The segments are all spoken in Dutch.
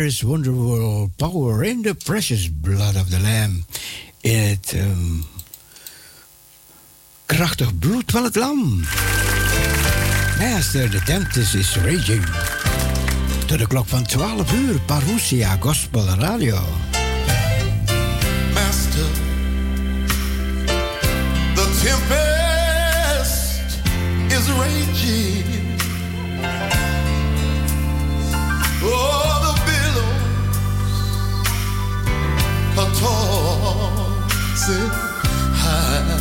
There is wonderful power in the precious blood of the Lamb. In het um, krachtig bloed van het lam. Master, the tempest is raging. Tot de klok van 12 uur, Parousia Gospel Radio. Master, the tempest is raging. Are tossing high.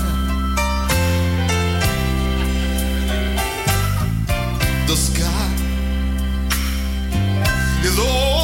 The sky is all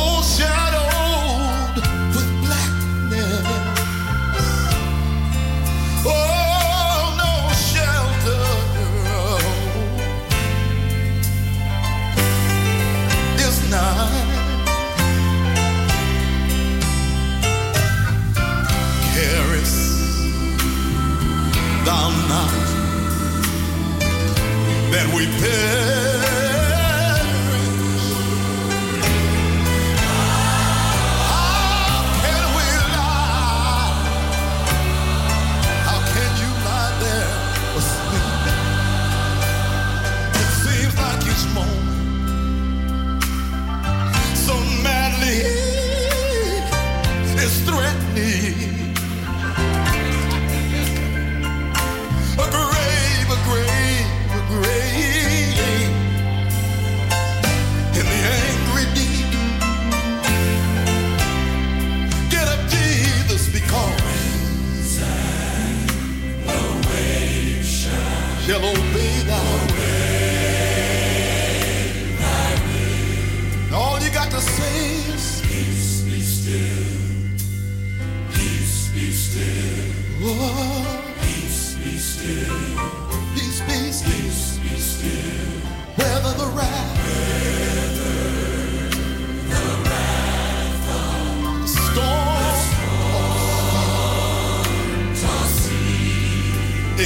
we perish.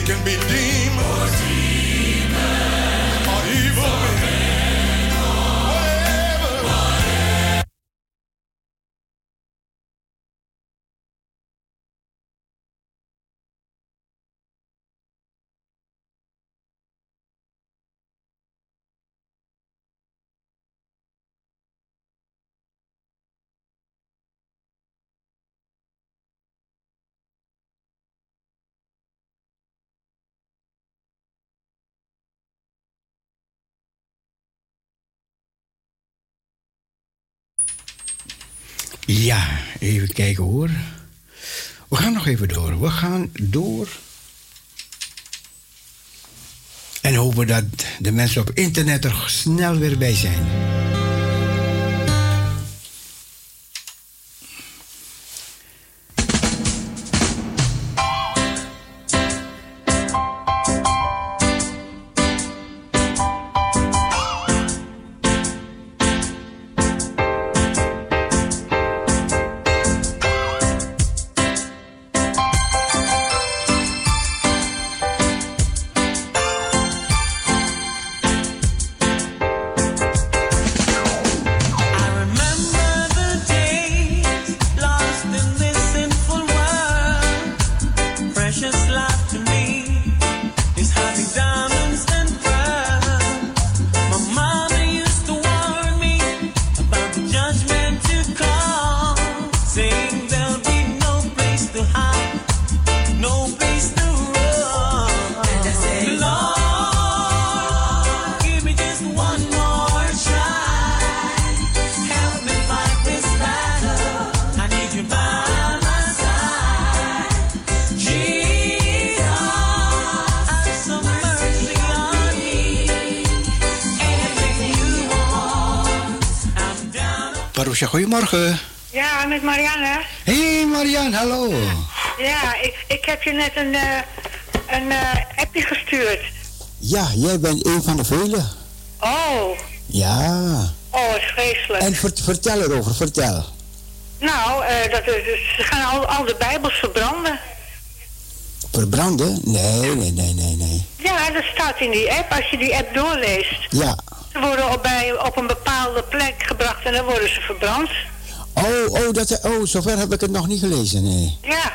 Can be demons Ja, even kijken hoor. We gaan nog even door. We gaan door. En hopen dat de mensen op internet er snel weer bij zijn. Goedemorgen. Ja, met Marianne. Hé hey Marianne, hallo. Ja, ik, ik heb je net een, eh, een eh, appje gestuurd. Ja, jij bent een van de velen. Oh, Ja. oh, wat vreselijk. En vert- vertel erover, vertel. Nou, eh, dat is, ze gaan al, al de bijbels verbranden. Verbranden? Nee, nee, nee, nee, nee. Ja, dat staat in die app. Als je die app doorleest. Ja, Ze worden op, bij, op een bepaalde plek en dan worden ze verbrand. Oh, oh, dat, oh, zover heb ik het nog niet gelezen, nee. Ja.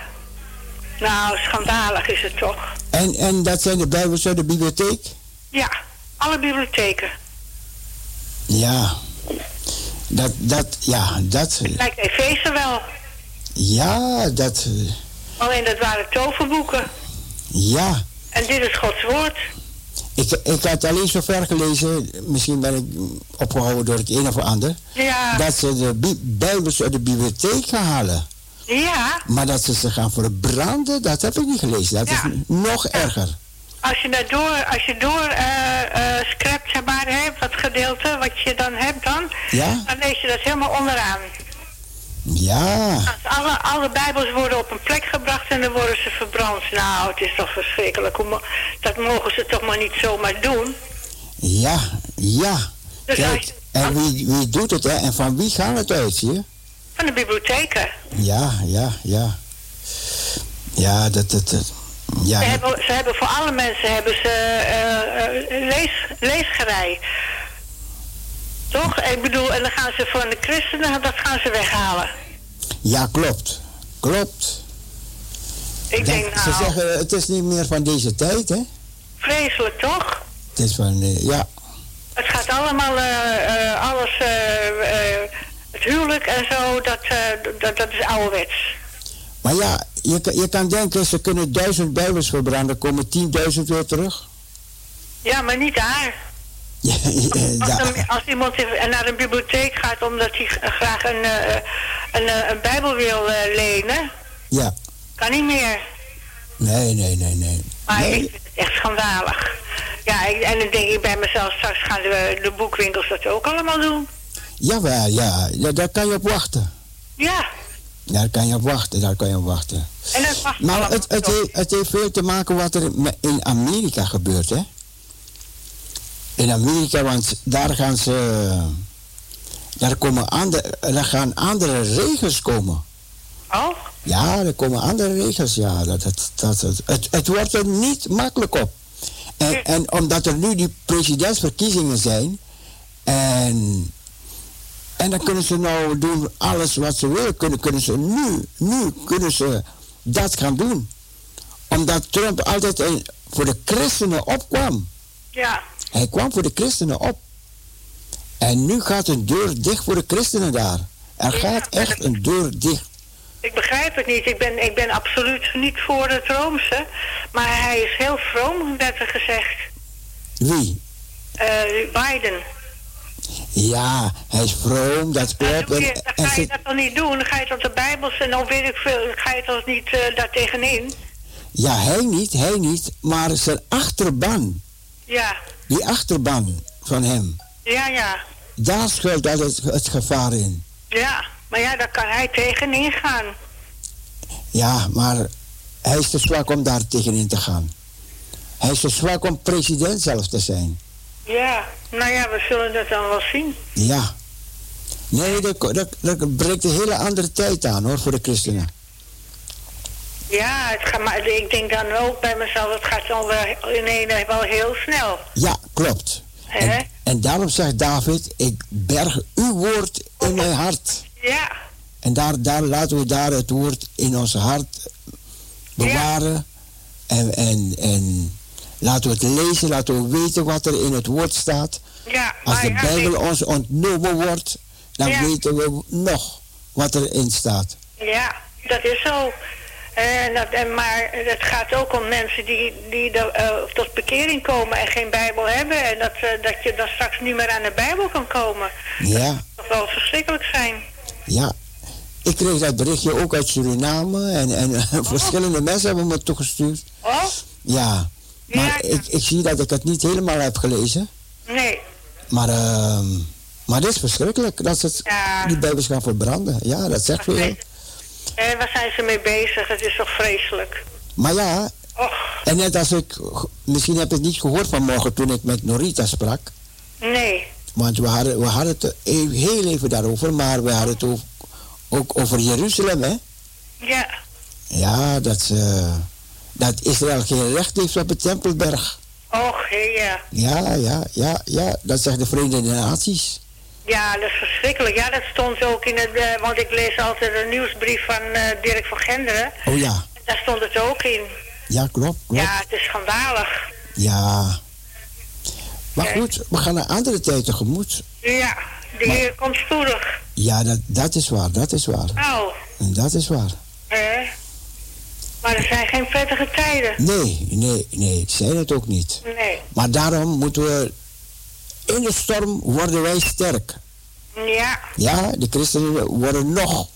Nou, schandalig is het toch? En, en dat zijn de Bijbels uit de bibliotheek? Ja, alle bibliotheken. Ja. Dat, dat, ja, dat... Lijkt Efeze wel. Ja, dat... Alleen dat waren toverboeken. Ja. En dit is Gods woord. Ik, ik had alleen zo ver gelezen, misschien ben ik opgehouden door het een of ander, Ja. dat ze de Bi- Bijbels uit de bibliotheek gaan halen. Ja. Maar dat ze ze gaan verbranden, dat heb ik niet gelezen. Dat Ja. is nog erger. Als je dat door, als je door eh eh, scrapt, zeg maar, hebt, dat gedeelte wat je dan hebt dan, dan lees je dat helemaal onderaan. Ja. Als alle, alle bijbels worden op een plek gebracht en dan worden ze verbrand. Nou, het is toch verschrikkelijk. Dat mogen ze toch maar niet zomaar doen. Ja, ja. Dus als en wie, wie doet het, hè? En van wie gaat het uit, je? Van de bibliotheken. Ja, ja, ja. Ja, dat, dat, dat- ja, Ze hebben, ze hebben voor alle mensen hebben ze eh, eh, lees, leesgerij. Toch? Ik bedoel, en dan gaan ze van de christenen, dat gaan ze weghalen. ja, klopt. Klopt. Ik Dat- denk, Ze nou, zeggen, het is niet meer van deze tijd, hè? vreselijk toch? Het is van, eh, ja, Het gaat allemaal, eh, eh, alles, het huwelijk en zo, dat, dat, dat is ouderwets. Maar ja, je, kan- je kan denken, ze kunnen duizend bijbels verbranden, komen tienduizend weer terug. Ja, maar niet daar. Ja, Als, ja, een- als iemand naar een bibliotheek gaat omdat hij graag een, eh, een, eh, een bijbel wil eh, lenen, ja. kan niet meer. Nee, nee, nee, nee. Maar Nee, ik vind het echt schandalig. Ja, ik- en dan denk ik bij mezelf, straks gaan de, de boekwinkels dat ook allemaal doen. Jawel, ja, ja, daar kan je op wachten. Ja, Daar kan je op wachten, daar kan je op wachten. en dat Maar het, het, heeft, het heeft veel te maken wat er in Amerika gebeurt, hè? In Amerika, want daar gaan ze. Daar, komen andere, daar gaan andere regels komen. Oh, Ja, er komen andere regels, ja. Dat, dat, dat, dat- het, het wordt er niet makkelijk op. En, en omdat er nu die presidentsverkiezingen zijn. En, en dan kunnen ze nou doen alles wat ze willen. Kunnen, kunnen ze nu, nu kunnen ze dat gaan doen. Omdat Trump altijd een- voor de christenen opkwam. ja. Hij kwam voor de christenen op. En nu gaat een deur dicht voor de christenen daar. Er gaat echt een deur dicht. Ik begrijp het niet. Ik ben, ik ben absoluut niet voor het Roomse. Maar hij is heel vroom, werd er gezegd. Wie? Eh, Biden. Ja, hij is vroom, dat Dan, klopt. En, dan en ga je dat toch niet doen? Dan ga je tot de Bijbels en dan weet ik veel. Dan ga je toch niet eh daar tegenin? ja, hij niet, hij niet, maar zijn achterban, Ja, die achterban van hem, ja, ja. daar schuilt altijd het, het gevaar in. Ja, maar ja, daar kan hij tegenin gaan. Ja, maar hij is te zwak om daar tegenin te gaan. Hij is te zwak om president zelf te zijn. Ja, nou ja, we zullen dat dan wel zien. Ja. Nee, dat, dat, dat breekt een hele andere tijd aan hoor, voor de christenen. Ja, het gaat, maar ik denk dan ook bij mezelf, het gaat dan wel in ene wel heel snel. Ja, klopt. En, en daarom zegt David, ik berg uw woord in mijn hart. Ja, En daar, daar laten we daar het woord in ons hart bewaren. En, en, en laten we het lezen, laten we weten wat er in het woord staat. ja. Als de ja, Bijbel ik- ons ontnomen wordt, dan Ja. weten we nog wat erin staat. Ja, dat is zo. En dat, en, maar het gaat ook om mensen die, die de, eh, tot bekering komen en geen Bijbel hebben. En dat, eh, dat je dan straks niet meer aan de Bijbel kan komen. Ja, Dat zal verschrikkelijk zijn. ja. Ik kreeg dat berichtje ook uit Suriname en, en verschillende mensen hebben me toegestuurd. Oh? Ja, maar Ja, ja. Ik, ik zie dat ik het niet helemaal heb gelezen. Nee. Maar, ehm maar het is verschrikkelijk dat ze het, Ja. die Bijbels gaan verbranden. Ja, dat zegt. Nee. En waar zijn ze mee bezig? Het is toch vreselijk. Maar ja, Och, en net als ik, misschien heb je het niet gehoord vanmorgen toen ik met Norita sprak. nee. Want we hadden, we hadden het e- heel even daarover, maar we hadden het ook, ook over Jeruzalem, hè? Ja. Ja, dat, ze, dat Israël geen recht heeft op de Tempelberg. Och, ja. Ja, ja, ja, ja, dat zegt de Verenigde Naties. Ja, dat is verschrikkelijk. Ja, dat stond ook in het... eh, want ik lees altijd een nieuwsbrief van eh, Dirk van Genderen. Oh ja, Daar stond het ook in. ja, klopt, klopt. Ja, het is schandalig. Ja. Maar goed, we gaan naar andere tijd tegemoet. Ja, de Maar- Heer komt spoedig. Ja, dat, dat is waar, dat is waar. En dat is waar. hè? Maar er zijn geen prettige tijden. Nee, nee, nee, ik zei het ook niet. Nee. Maar daarom moeten we... In de storm worden wij sterk. Ja, Ja, de christenen worden nog,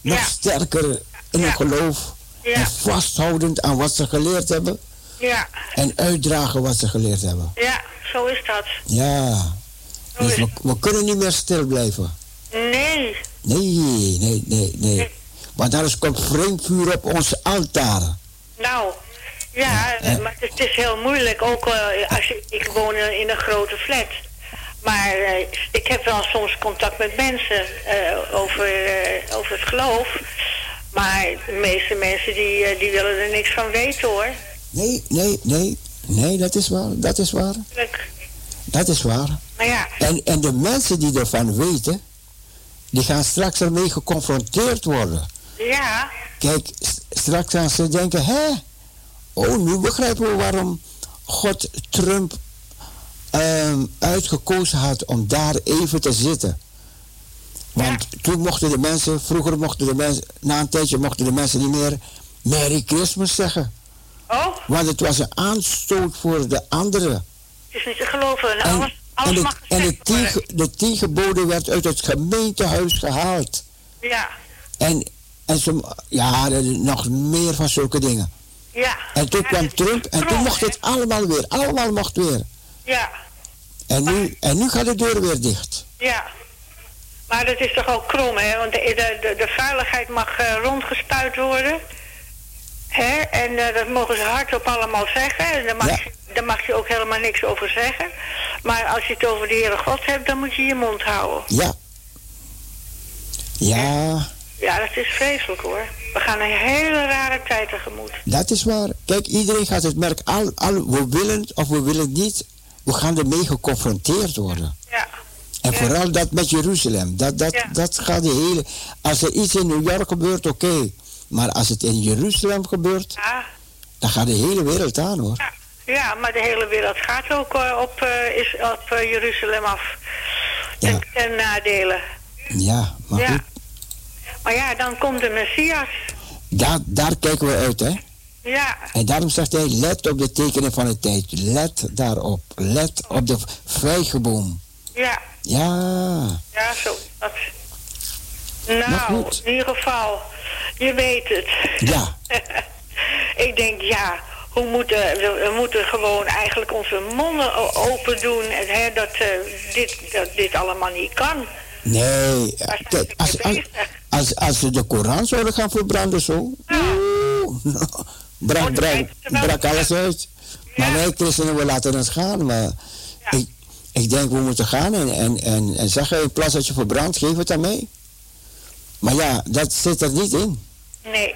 nog Ja. sterker in Ja. hun geloof. Ja. En vasthoudend aan wat ze geleerd hebben. ja, En uitdragen wat ze geleerd hebben. ja, zo is dat. Ja. Zo Dus we, we kunnen niet meer stil blijven. Nee, Nee, nee, nee, nee. Want anders komt vreemd vuur op ons altaar. nou, ja, maar het is heel moeilijk. Ook eh, als je, ik woon in een grote flat. Maar eh, ik heb wel soms contact met mensen eh, over, eh, over het geloof. Maar de meeste mensen die, die willen er niks van weten hoor. Nee, nee, nee. Nee, dat is waar. Dat is waar. Dat is waar. Maar ja, En, en de mensen die ervan weten, die gaan straks ermee geconfronteerd worden. ja, Kijk, straks gaan ze denken, hè? Oh, nu begrijpen we waarom God Trump ehm, uitgekozen had om daar even te zitten. Want toen mochten de mensen, vroeger mochten de mensen, na een tijdje mochten de mensen niet meer Merry Christmas zeggen. oh, Want het was een aanstoot voor de anderen. het is niet te geloven. En En, alles, alles en, de, mag en de, tien, de geboden werd uit het gemeentehuis gehaald. Ja, En, en ze, ja, nog meer van zulke dingen. ja. En toen Ja, kwam Trump en toen mocht het allemaal weer. Allemaal mocht weer. Ja, En nu, en nu gaat de deur weer dicht. ja. Maar dat is toch ook krom, hè? Want de, de, de, veiligheid mag eh, rondgespuit worden. Hè? En eh, dat mogen ze hardop allemaal zeggen. En daar mag, Ja. je, daar mag je ook helemaal niks over zeggen. Maar als je het over de Heere God hebt, dan moet je je mond houden. Ja. Ja, Ja, dat is vreselijk hoor. We gaan een hele rare tijd tegemoet. dat is waar. Kijk, iedereen gaat het merk. Al, al, we willen het of we willen het niet. We gaan ermee geconfronteerd worden. Ja, En Ja. vooral dat met Jeruzalem. Dat, dat, Ja. dat gaat de hele... Als er iets in New York gebeurt, oké. Maar als het in Jeruzalem gebeurt, ja. dan gaat de hele wereld aan hoor. Ja, ja, maar de hele wereld gaat ook eh, op, eh, is op eh, Jeruzalem af. Ja. Ten, ten nadele. Ja, maar goed. Maar ja, dan komt de Messias. Daar, daar kijken we uit, hè. Ja, En daarom zegt hij, let op de tekenen van de tijd. Let daarop. Let op de vijgenboom. ja, Ja, ja, zo. Dat. Nou, in ieder geval, je weet het. ja, Ik denk, ja, hoe moeten, we, moeten gewoon eigenlijk onze monden open doen. En, hè, dat, eh, dit, dat dit allemaal niet kan. nee. Als, als, als, als ze de Koran zouden gaan verbranden zo. Ja. oeh, brak, Oh, brak, brak alles uit. Maar wij christenen, we laten het gaan. Maar ik, ik denk, we moeten gaan en, en, en, en zeggen, in plaats dat je verbrandt, geef het aan mij. Maar ja, dat zit er niet in. Nee.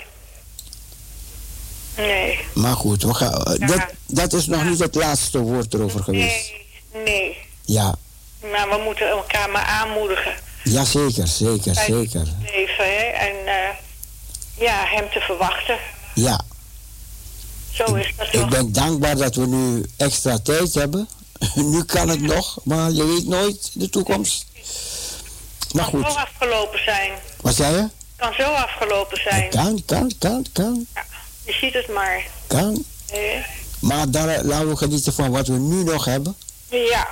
Nee. Maar goed, we gaan, Ja. dat, dat is nog Ja. niet het laatste woord erover geweest. Nee. Nee. Ja, Maar we moeten elkaar maar aanmoedigen. ja zeker, zeker, bij zeker. leven, hè. En eh, ja, hem te verwachten. Ja, Zo is dat ik ben dankbaar dat we nu extra tijd hebben. nu kan het nog, maar je weet nooit de toekomst. Maar kan zo goed, afgelopen zijn. wat zei je? Kan zo afgelopen zijn. Kan, kan, kan, kan, Ja, je ziet het maar. kan. hè. Maar daar, laten we genieten van wat we nu nog hebben. Ja.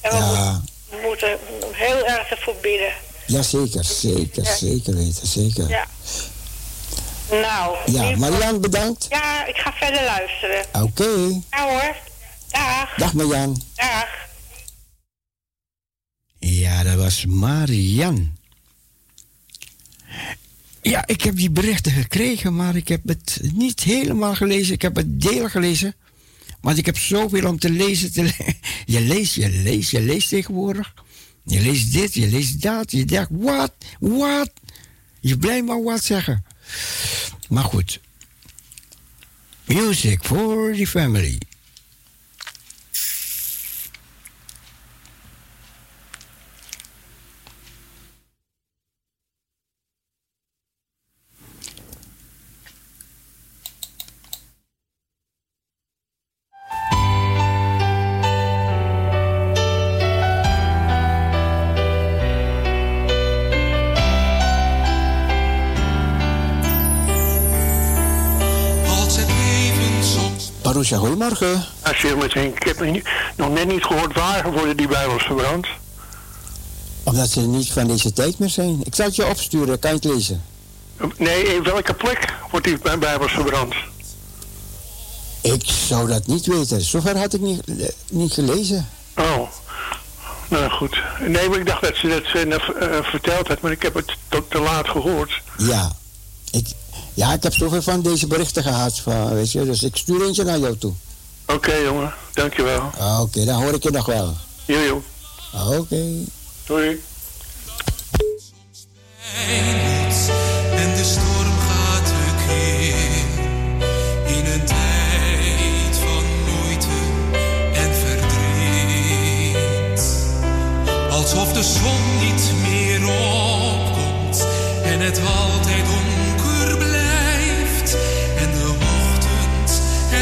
En we Ja, moeten- moeten heel erg ervoor bidden. ja zeker, zeker, Ja. zeker weten, zeker. Ja. Nou. Ja, Marian, bedankt. Ja, ik ga verder luisteren. Oké, Ja hoor. Dag. dag Marian. Dag. Ja, dat was Marian. Ja, ik heb die berichten gekregen, maar ik heb het niet helemaal gelezen. Ik heb het deel gelezen. Want ik heb zoveel om te lezen. Te le- je leest, je leest, je leest tegenwoordig. Je leest dit, je leest dat. Je denkt, wat, wat? Je blijft maar wat zeggen. Maar goed. Music for the family. Goedemorgen. Meteen. Ik heb nog net niet gehoord waar worden die Bijbels verbrand. Omdat ze niet van deze tijd meer zijn. Ik zal het je opsturen, kan je het lezen? Nee, in welke plek wordt die Bijbels verbrand? Ik zou dat niet weten. Zover had ik niet, eh, niet gelezen. Oh, nou goed. Nee, maar ik dacht dat ze dat ze, uh, verteld had, maar ik heb het tot te laat gehoord. Ja, ik, ja, ik heb zoveel van deze berichten gehad, van, weet je, dus ik stuur eentje naar jou toe. Oké, jongen. Dankjewel. Oké, dan hoor ik je nog wel. Jojo. Oké. Doei. En de storm gaat tekeer in een tijd van moeite en verdriet. Alsof de zon niet meer opkomt en het altijd donker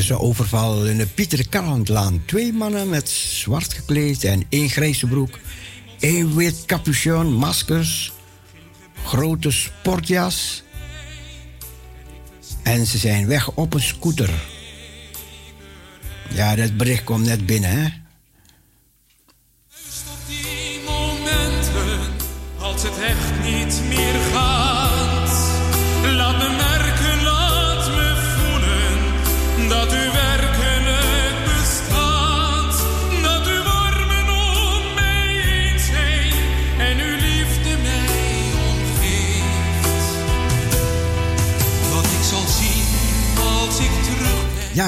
is een overval in de Pieter Kallandlaan. Twee mannen met zwart gekleed en één grijze broek. één wit capuchon, maskers, grote sportjas. En ze zijn weg op een scooter. Ja, dat bericht komt net binnen, hè?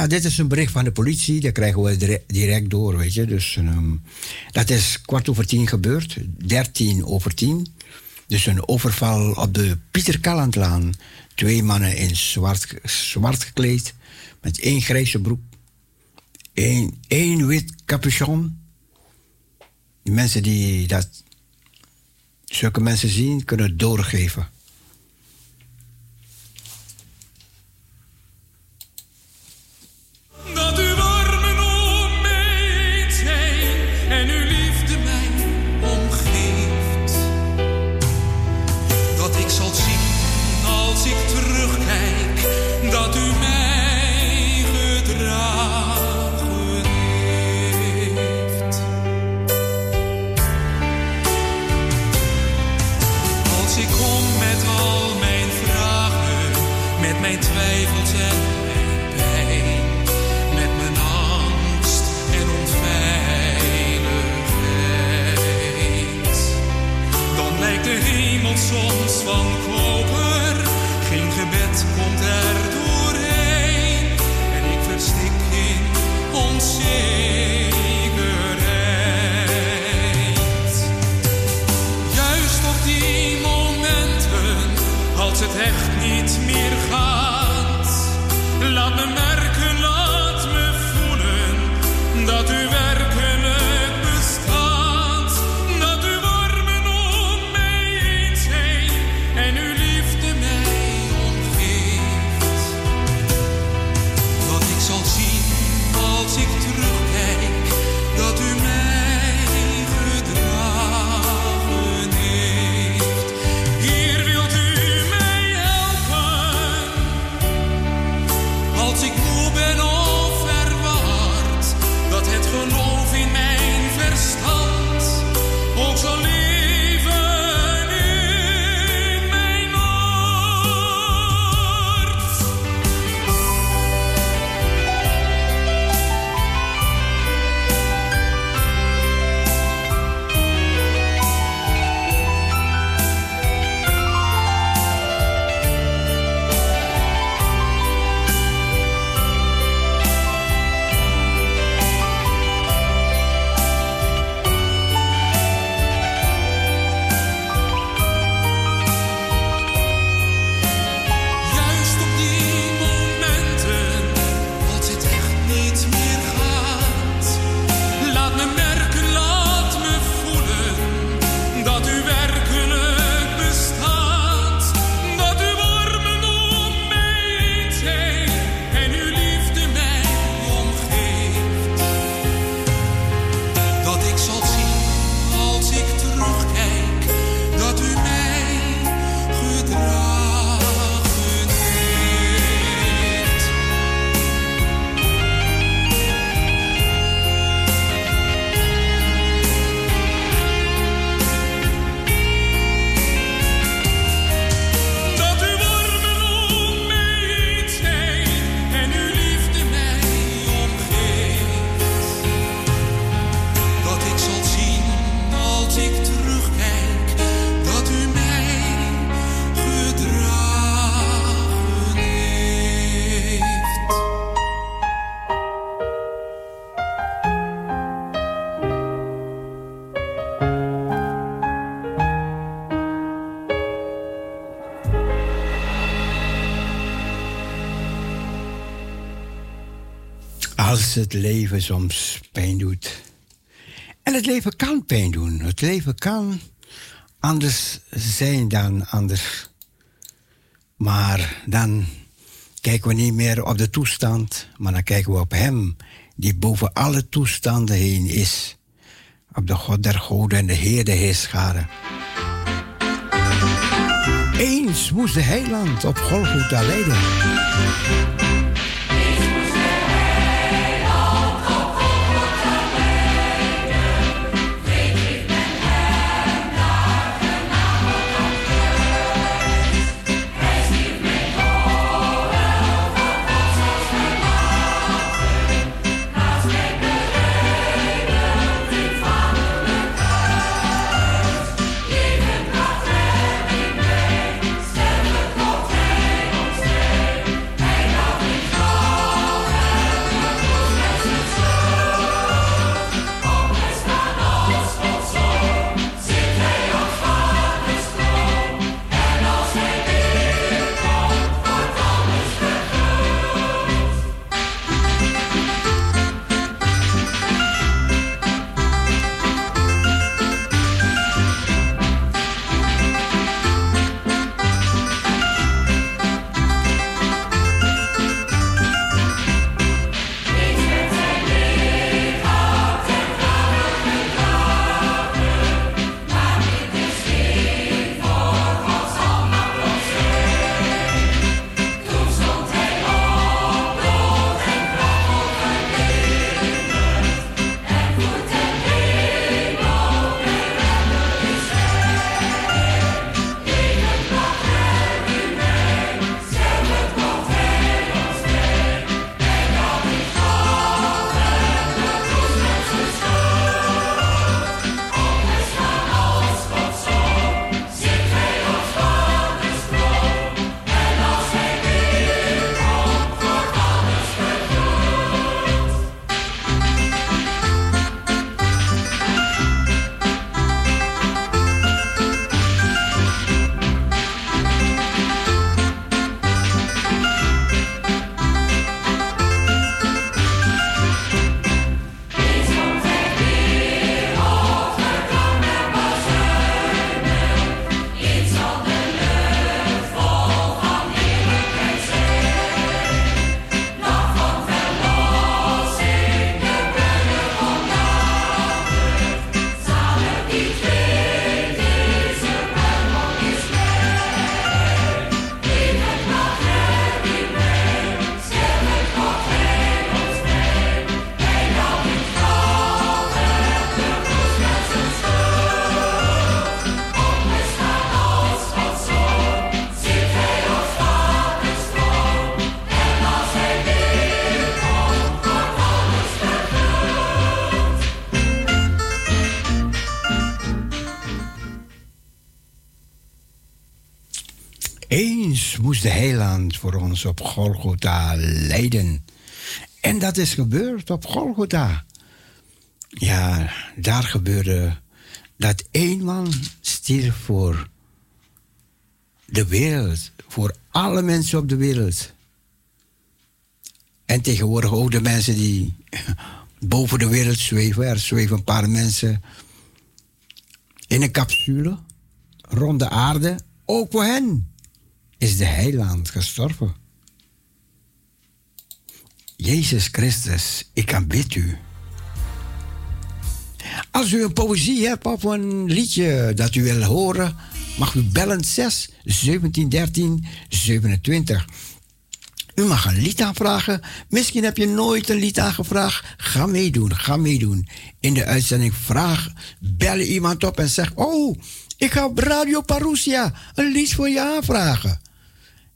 Dit is een bericht van de politie. Dat krijgen we dire- direct door, weet je. Dus ehm, dat is kwart over tien gebeurd. Dertien over tien. Dus een overval op de Pieter Kallandlaan. Twee mannen in zwart, zwart gekleed. Met één grijze broek. Één, wit capuchon. Mensen die dat... Zulke mensen zien, kunnen doorgeven. Het leven soms pijn doet. En het leven kan pijn doen. Het leven kan anders zijn dan anders. Maar dan kijken we niet meer op de toestand, maar dan kijken we op Hem, die boven alle toestanden heen is. Op de God der Goden en de Heer de Heerscharen. Eens moest de heiland op Golgotha lijden. De heiland voor ons op Golgotha lijden. En dat is gebeurd op Golgotha. Ja, daar gebeurde dat één man stierf voor de wereld, voor alle mensen op de wereld. En tegenwoordig ook de mensen die boven de wereld zweven. Er zweven een paar mensen in een capsule rond de aarde, ook voor hen is de heiland gestorven. Jezus Christus, ik aanbid u. Als u een poëzie hebt of een liedje dat u wil horen, mag u bellen 6 17 13 27. U mag een lied aanvragen. Misschien heb je nooit een lied aangevraagd. Ga meedoen, ga meedoen. In de uitzending vraag, bel iemand op en zeg: Oh, ik ga op Radio Parousia een lied voor je aanvragen.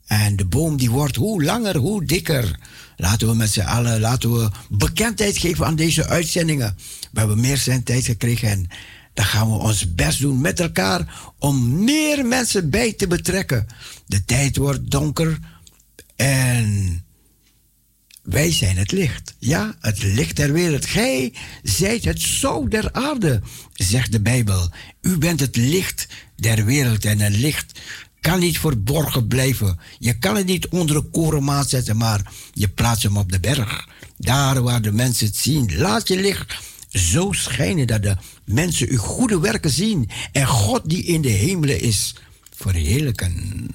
En de boom die wordt hoe langer, hoe dikker. Laten we met z'n allen laten we bekendheid geven aan deze uitzendingen. We hebben meer zijn tijd gekregen en dan gaan we ons best doen met elkaar om meer mensen bij te betrekken. De tijd wordt donker en wij zijn het licht. Ja, het licht der wereld. Gij zijt het zout der aarde, zegt de Bijbel. U bent het licht der wereld en een licht kan niet verborgen blijven. Je kan het niet onder de korenmaat zetten, maar je plaatst hem op de berg. Daar waar de mensen het zien. Laat je licht zo schijnen dat de mensen uw goede werken zien en God die in de hemelen is verheerlijken.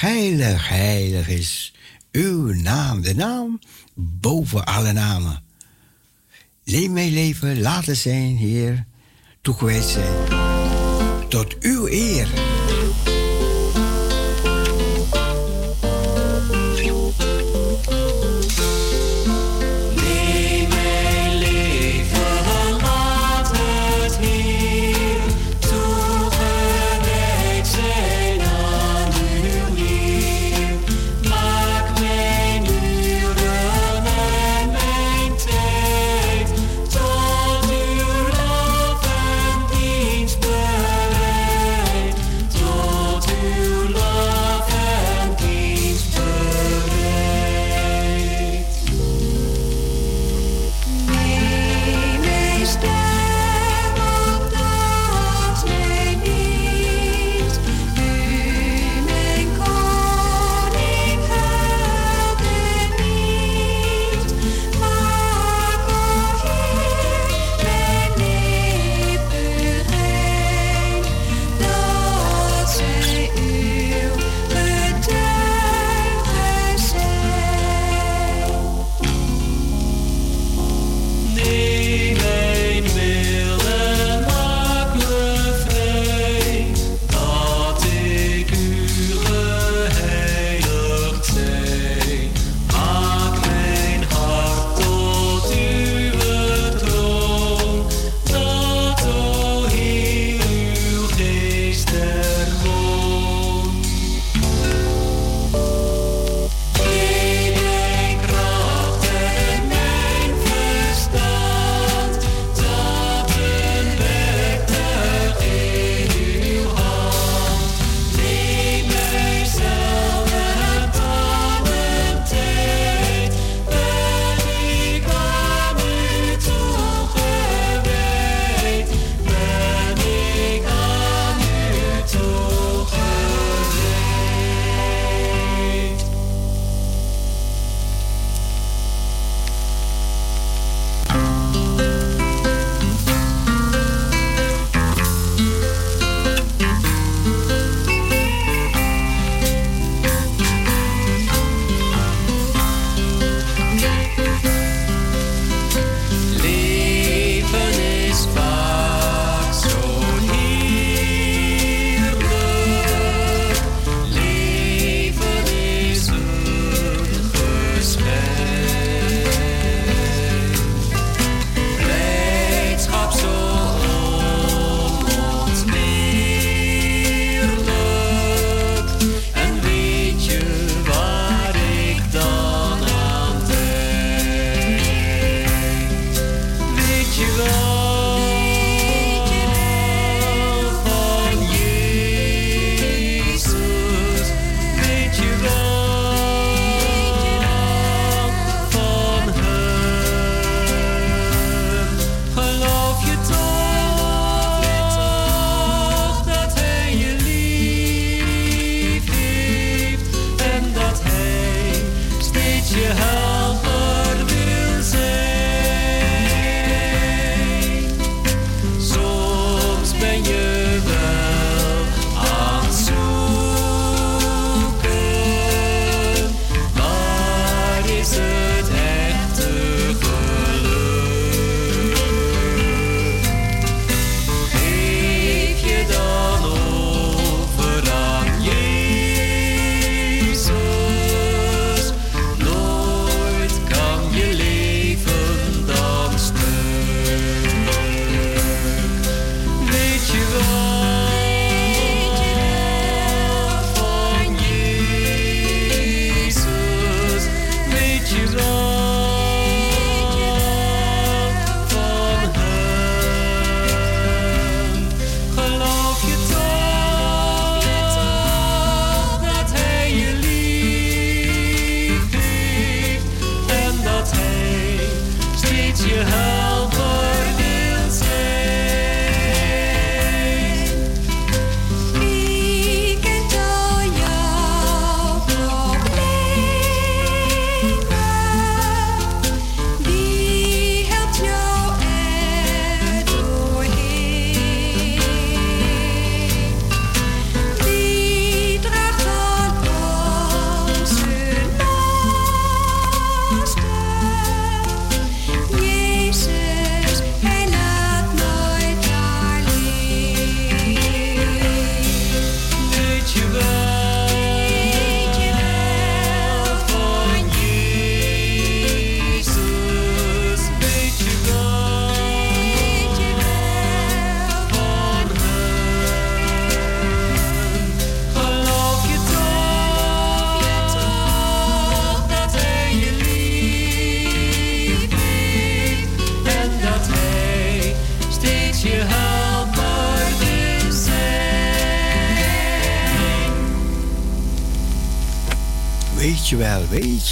Heilig, heilig, is uw naam, de naam boven alle namen. Leef mijn leven, laten zijn, Heer, toegewijd zijn. Tot uw eer.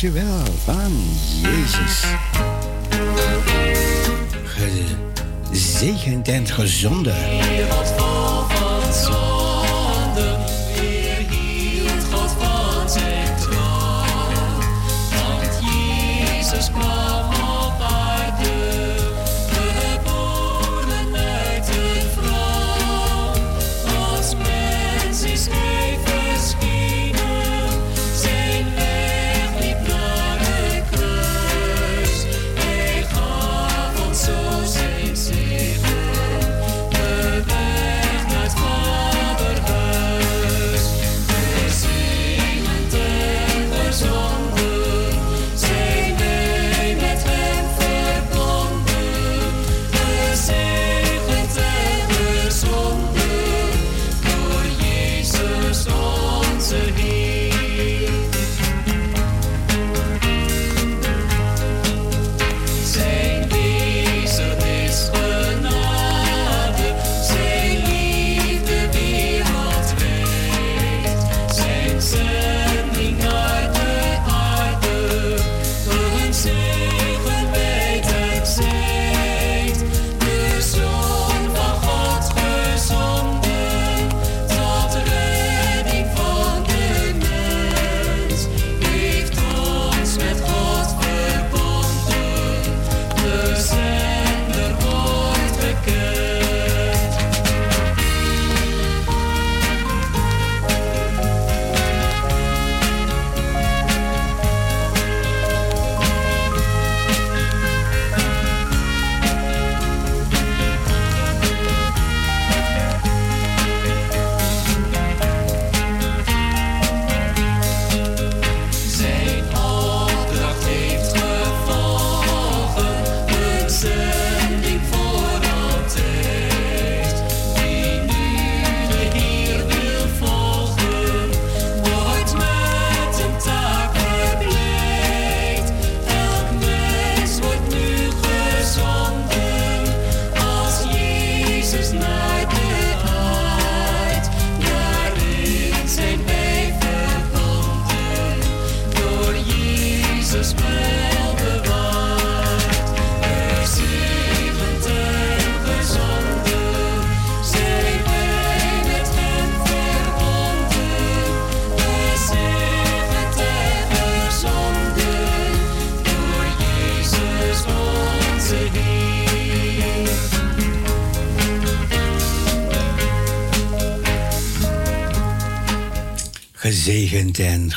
Je wel van Jezus. Gezegend en gezonde.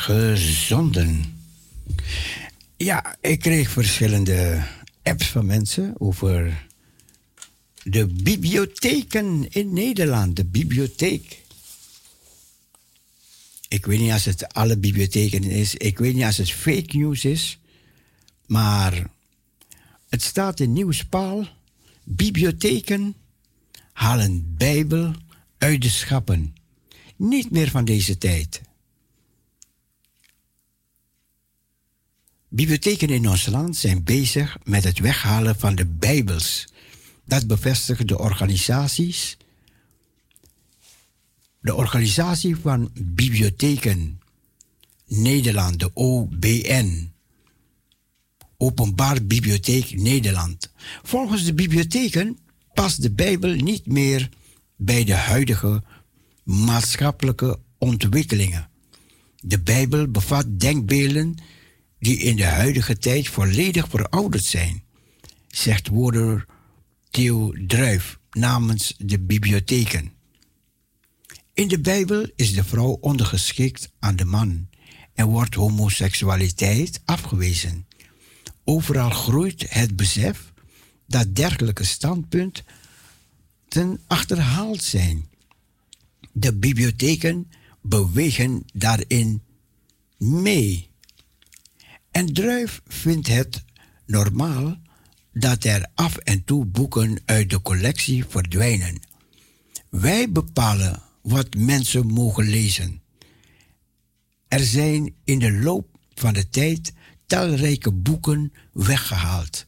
Gezonden. Ja, ik kreeg verschillende apps van mensen over de bibliotheken in Nederland. De bibliotheek. Ik weet niet als het alle bibliotheken is. Ik weet niet als het fake news is. Maar het staat in Nieuwspaal. Bibliotheken halen Bijbel uit de schappen. Niet meer van deze tijd. Bibliotheken in ons land zijn bezig met het weghalen van de Bijbels. Dat bevestigen de organisaties. De organisatie van bibliotheken Nederland, de OBN. Openbaar Bibliotheek Nederland. Volgens de bibliotheken past de Bijbel niet meer bij de huidige maatschappelijke ontwikkelingen. De Bijbel bevat denkbeelden die in de huidige tijd volledig verouderd zijn, zegt woorder Theo Druif namens de bibliotheken. In de Bijbel is de vrouw ondergeschikt aan de man en wordt homoseksualiteit afgewezen. Overal groeit het besef dat dergelijke standpunten achterhaald zijn. De bibliotheken bewegen daarin mee. En Druif vindt het normaal dat er af en toe boeken uit de collectie verdwijnen. Wij bepalen wat mensen mogen lezen. Er zijn in de loop van de tijd talrijke boeken weggehaald.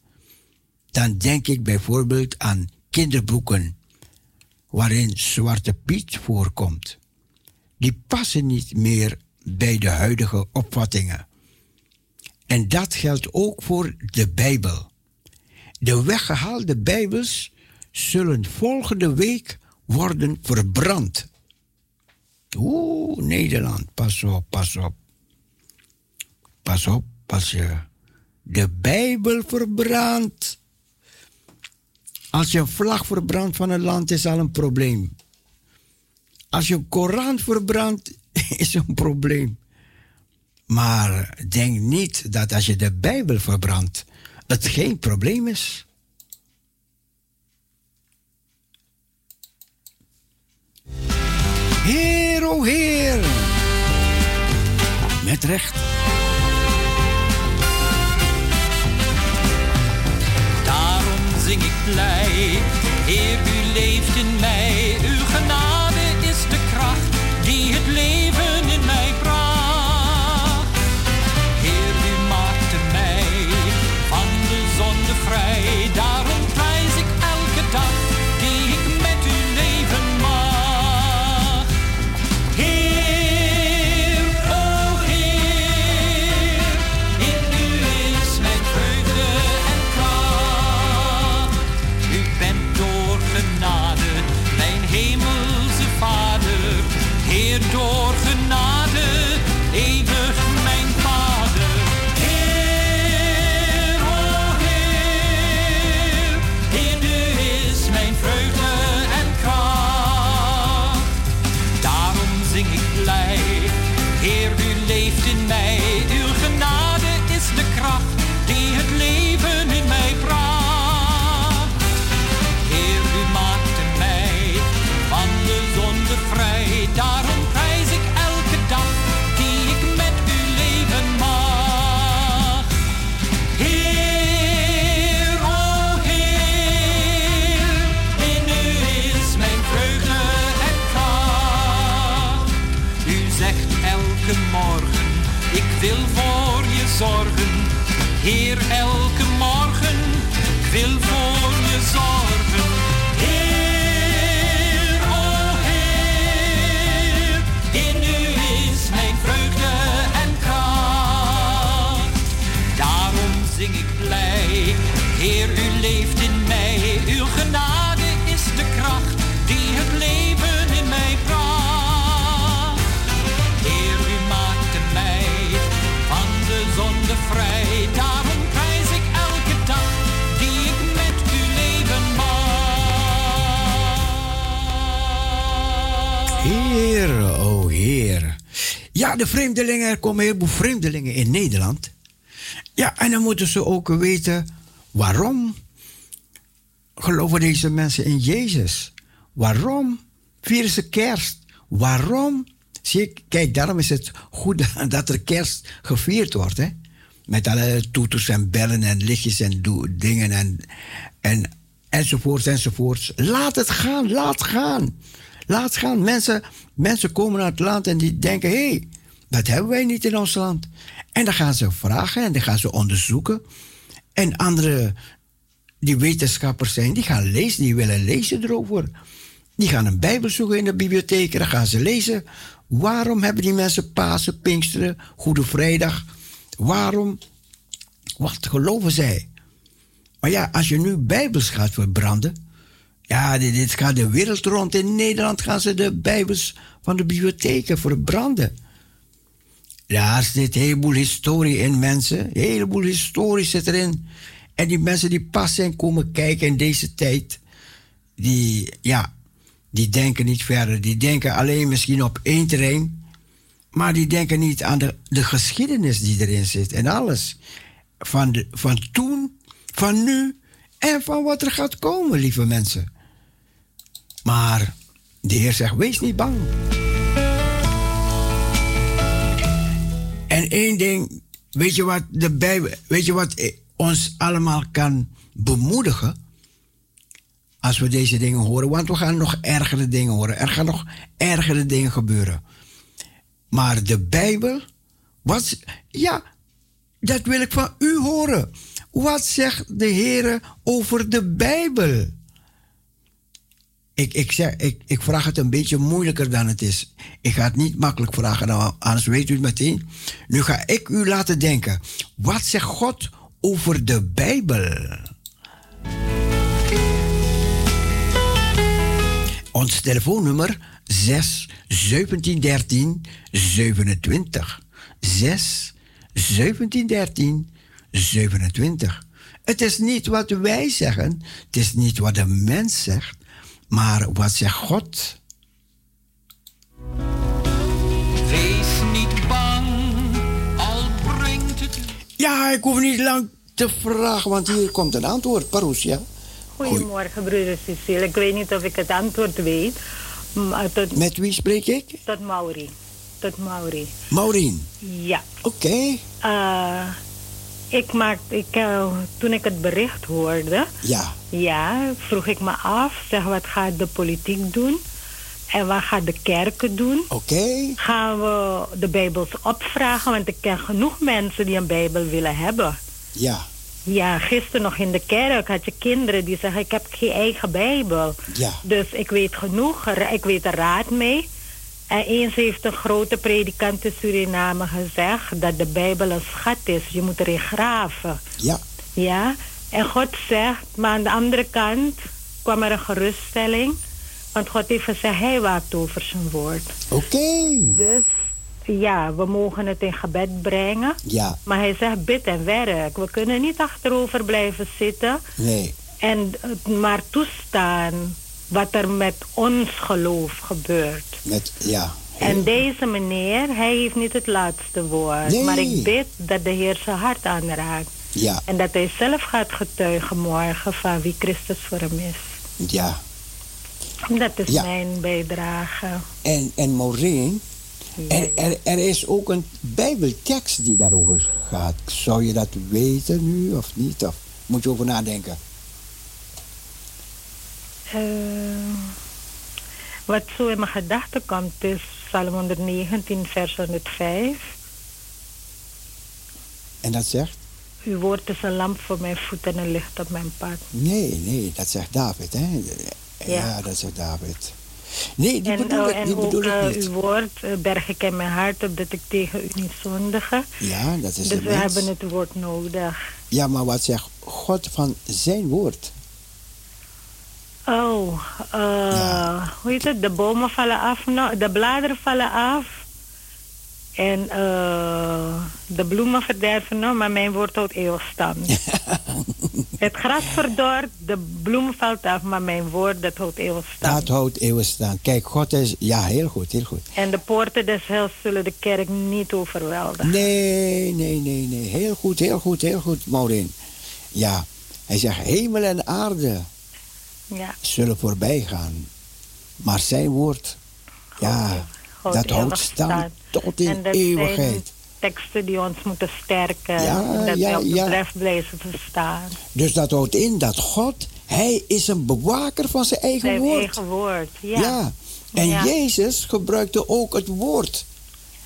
Dan denk ik bijvoorbeeld aan kinderboeken waarin Zwarte Piet voorkomt. Die passen niet meer bij de huidige opvattingen. En dat geldt ook voor de Bijbel. De weggehaalde Bijbels zullen volgende week worden verbrand. Oeh, Nederland, pas op, pas op. Pas op, als je de Bijbel verbrandt. Als je een vlag verbrandt van een land is al een probleem. Als je een Koran verbrandt is een probleem. Maar denk niet dat als je de Bijbel verbrandt, het geen probleem is. Heer, o Heer. Met recht. Daarom zing ik blij, Heer, u leeft in mij. De vreemdelingen, er komen een heleboel vreemdelingen in Nederland. Ja, en dan moeten ze ook weten waarom geloven deze mensen in Jezus. Waarom vieren ze kerst? Waarom? Zie kijk, daarom is het goed dat er kerst gevierd wordt, hè? Met alle toeters en bellen en lichtjes en dingen en, en enzovoorts enzovoorts. Laat het gaan, laat gaan. Laat gaan. Mensen, mensen komen naar het land en die denken, hé, hey, dat hebben wij niet in ons land. En dan gaan ze vragen en dan gaan ze onderzoeken. En andere die wetenschappers zijn, die gaan lezen, die willen lezen erover. Die gaan een Bijbel zoeken in de bibliotheek dan gaan ze lezen. Waarom hebben die mensen Pasen, Pinksteren, Goede Vrijdag? Waarom? Wat geloven zij? Maar ja, als je nu Bijbels gaat verbranden. Ja, dit, dit gaat de wereld rond. In Nederland gaan ze de Bijbels van de bibliotheken verbranden. Daar zit een heleboel historie in, mensen. Een heleboel historie zit erin. En die mensen die pas zijn komen kijken in deze tijd, die, ja, die denken niet verder. Die denken alleen misschien op één terrein, maar die denken niet aan de, de geschiedenis die erin zit en alles. Van, de, van toen, van nu en van wat er gaat komen, lieve mensen. Maar de Heer zegt: wees niet bang. Één ding, weet je wat de Bijbel, weet je wat ons allemaal kan bemoedigen? Als we deze dingen horen, want we gaan nog ergere dingen horen. Er gaan nog ergere dingen gebeuren. Maar de Bijbel, wat, ja, dat wil ik van u horen. Wat zegt de Heer over de Bijbel? Ik, ik, ik vraag het een beetje moeilijker dan het is. Ik ga het niet makkelijk vragen, nou, anders weet u het meteen. Nu ga ik u laten denken. Wat zegt God over de Bijbel? Ons telefoonnummer 6 17 13 27. 6 17 13 27. Het is niet wat wij zeggen, het is niet wat de mens zegt, maar wat zegt God? Wees niet bang, al brengt het Ja, ik hoef niet lang te vragen, want hier komt een antwoord. Parousia. Goedemorgen, broeder Cecile. Ik weet niet of ik het antwoord weet. Maar tot, Met wie spreek ik? tot Mauri. Tot Mauri. Maureen. Ja. Oké. Eh, ik maak, ik, eh, toen ik het bericht hoorde, Ja. ja, vroeg ik me af, zeg, wat gaat de politiek doen? En wat gaat de kerken doen? Oké. Gaan we de Bijbels opvragen? Want ik ken genoeg mensen die een Bijbel willen hebben. Ja. Ja, gisteren nog in de kerk had je kinderen die zeggen: Ik heb geen eigen Bijbel. Ja. Dus ik weet genoeg, ik weet er raad mee. En eens heeft een grote predikant in Suriname gezegd dat de Bijbel een schat is. Je moet erin graven. Ja. Ja, en God zegt, maar aan de andere kant kwam er een geruststelling. Want God heeft gezegd, hij waakt over zijn woord. Oké. Dus ja, we mogen het in gebed brengen. Ja. Maar hij zegt, bid en werk. We kunnen niet achterover blijven zitten. Nee. En het maar toestaan wat er met ons geloof gebeurt. Met, ja. En deze meneer, hij heeft niet het laatste woord. Nee. Maar ik bid dat de Heer zijn hart aanraakt. Ja. En dat hij zelf gaat getuigen morgen van wie Christus voor hem is. Ja. Dat is Ja. mijn bijdrage. En, en Maureen, er, er, er is ook een bijbeltekst die daarover gaat. Zou je dat weten nu of niet? Of moet je over nadenken? Eh, wat zo in mijn gedachten komt is Psalm 119, vers 105. En dat zegt? Uw woord is een lamp voor mijn voet en een licht op mijn pad. Nee, nee, dat zegt David, hè? Ja, Ja. dat zegt David. Nee, die en bedoel ik, en die ook bedoel eh, ik niet. uw woord eh, berg ik in mijn hart, opdat ik tegen u niet zondige. Ja, dat is Dus we mens. hebben het woord nodig. Ja, maar wat zegt God van zijn woord? Oh, eh, hoe heet het? De bomen vallen af, nou, de bladeren vallen af. En eh, de bloemen verderven, nou, maar mijn woord houdt eeuwig stand. het gras verdort, de bloem valt af, maar mijn woord, dat houdt eeuwig stand. Dat houdt eeuwig staan. Kijk, God is... Ja, heel goed, heel goed. En de poorten des hels zullen de kerk niet overweldigen. Nee, nee, nee, nee. Heel goed, heel goed, heel goed, Maureen. Ja, hij zegt hemel en aarde Ja, zullen voorbij gaan. Maar zijn woord, ja, dat houdt stand tot in eeuwigheid. teksten die ons moeten sterken. Ja, dat ja, we op de blijven verstaan. Dus dat houdt in dat God, hij is een bewaker van zijn eigen Zijn woord. eigen woord, ja. En. Jezus gebruikte ook het woord.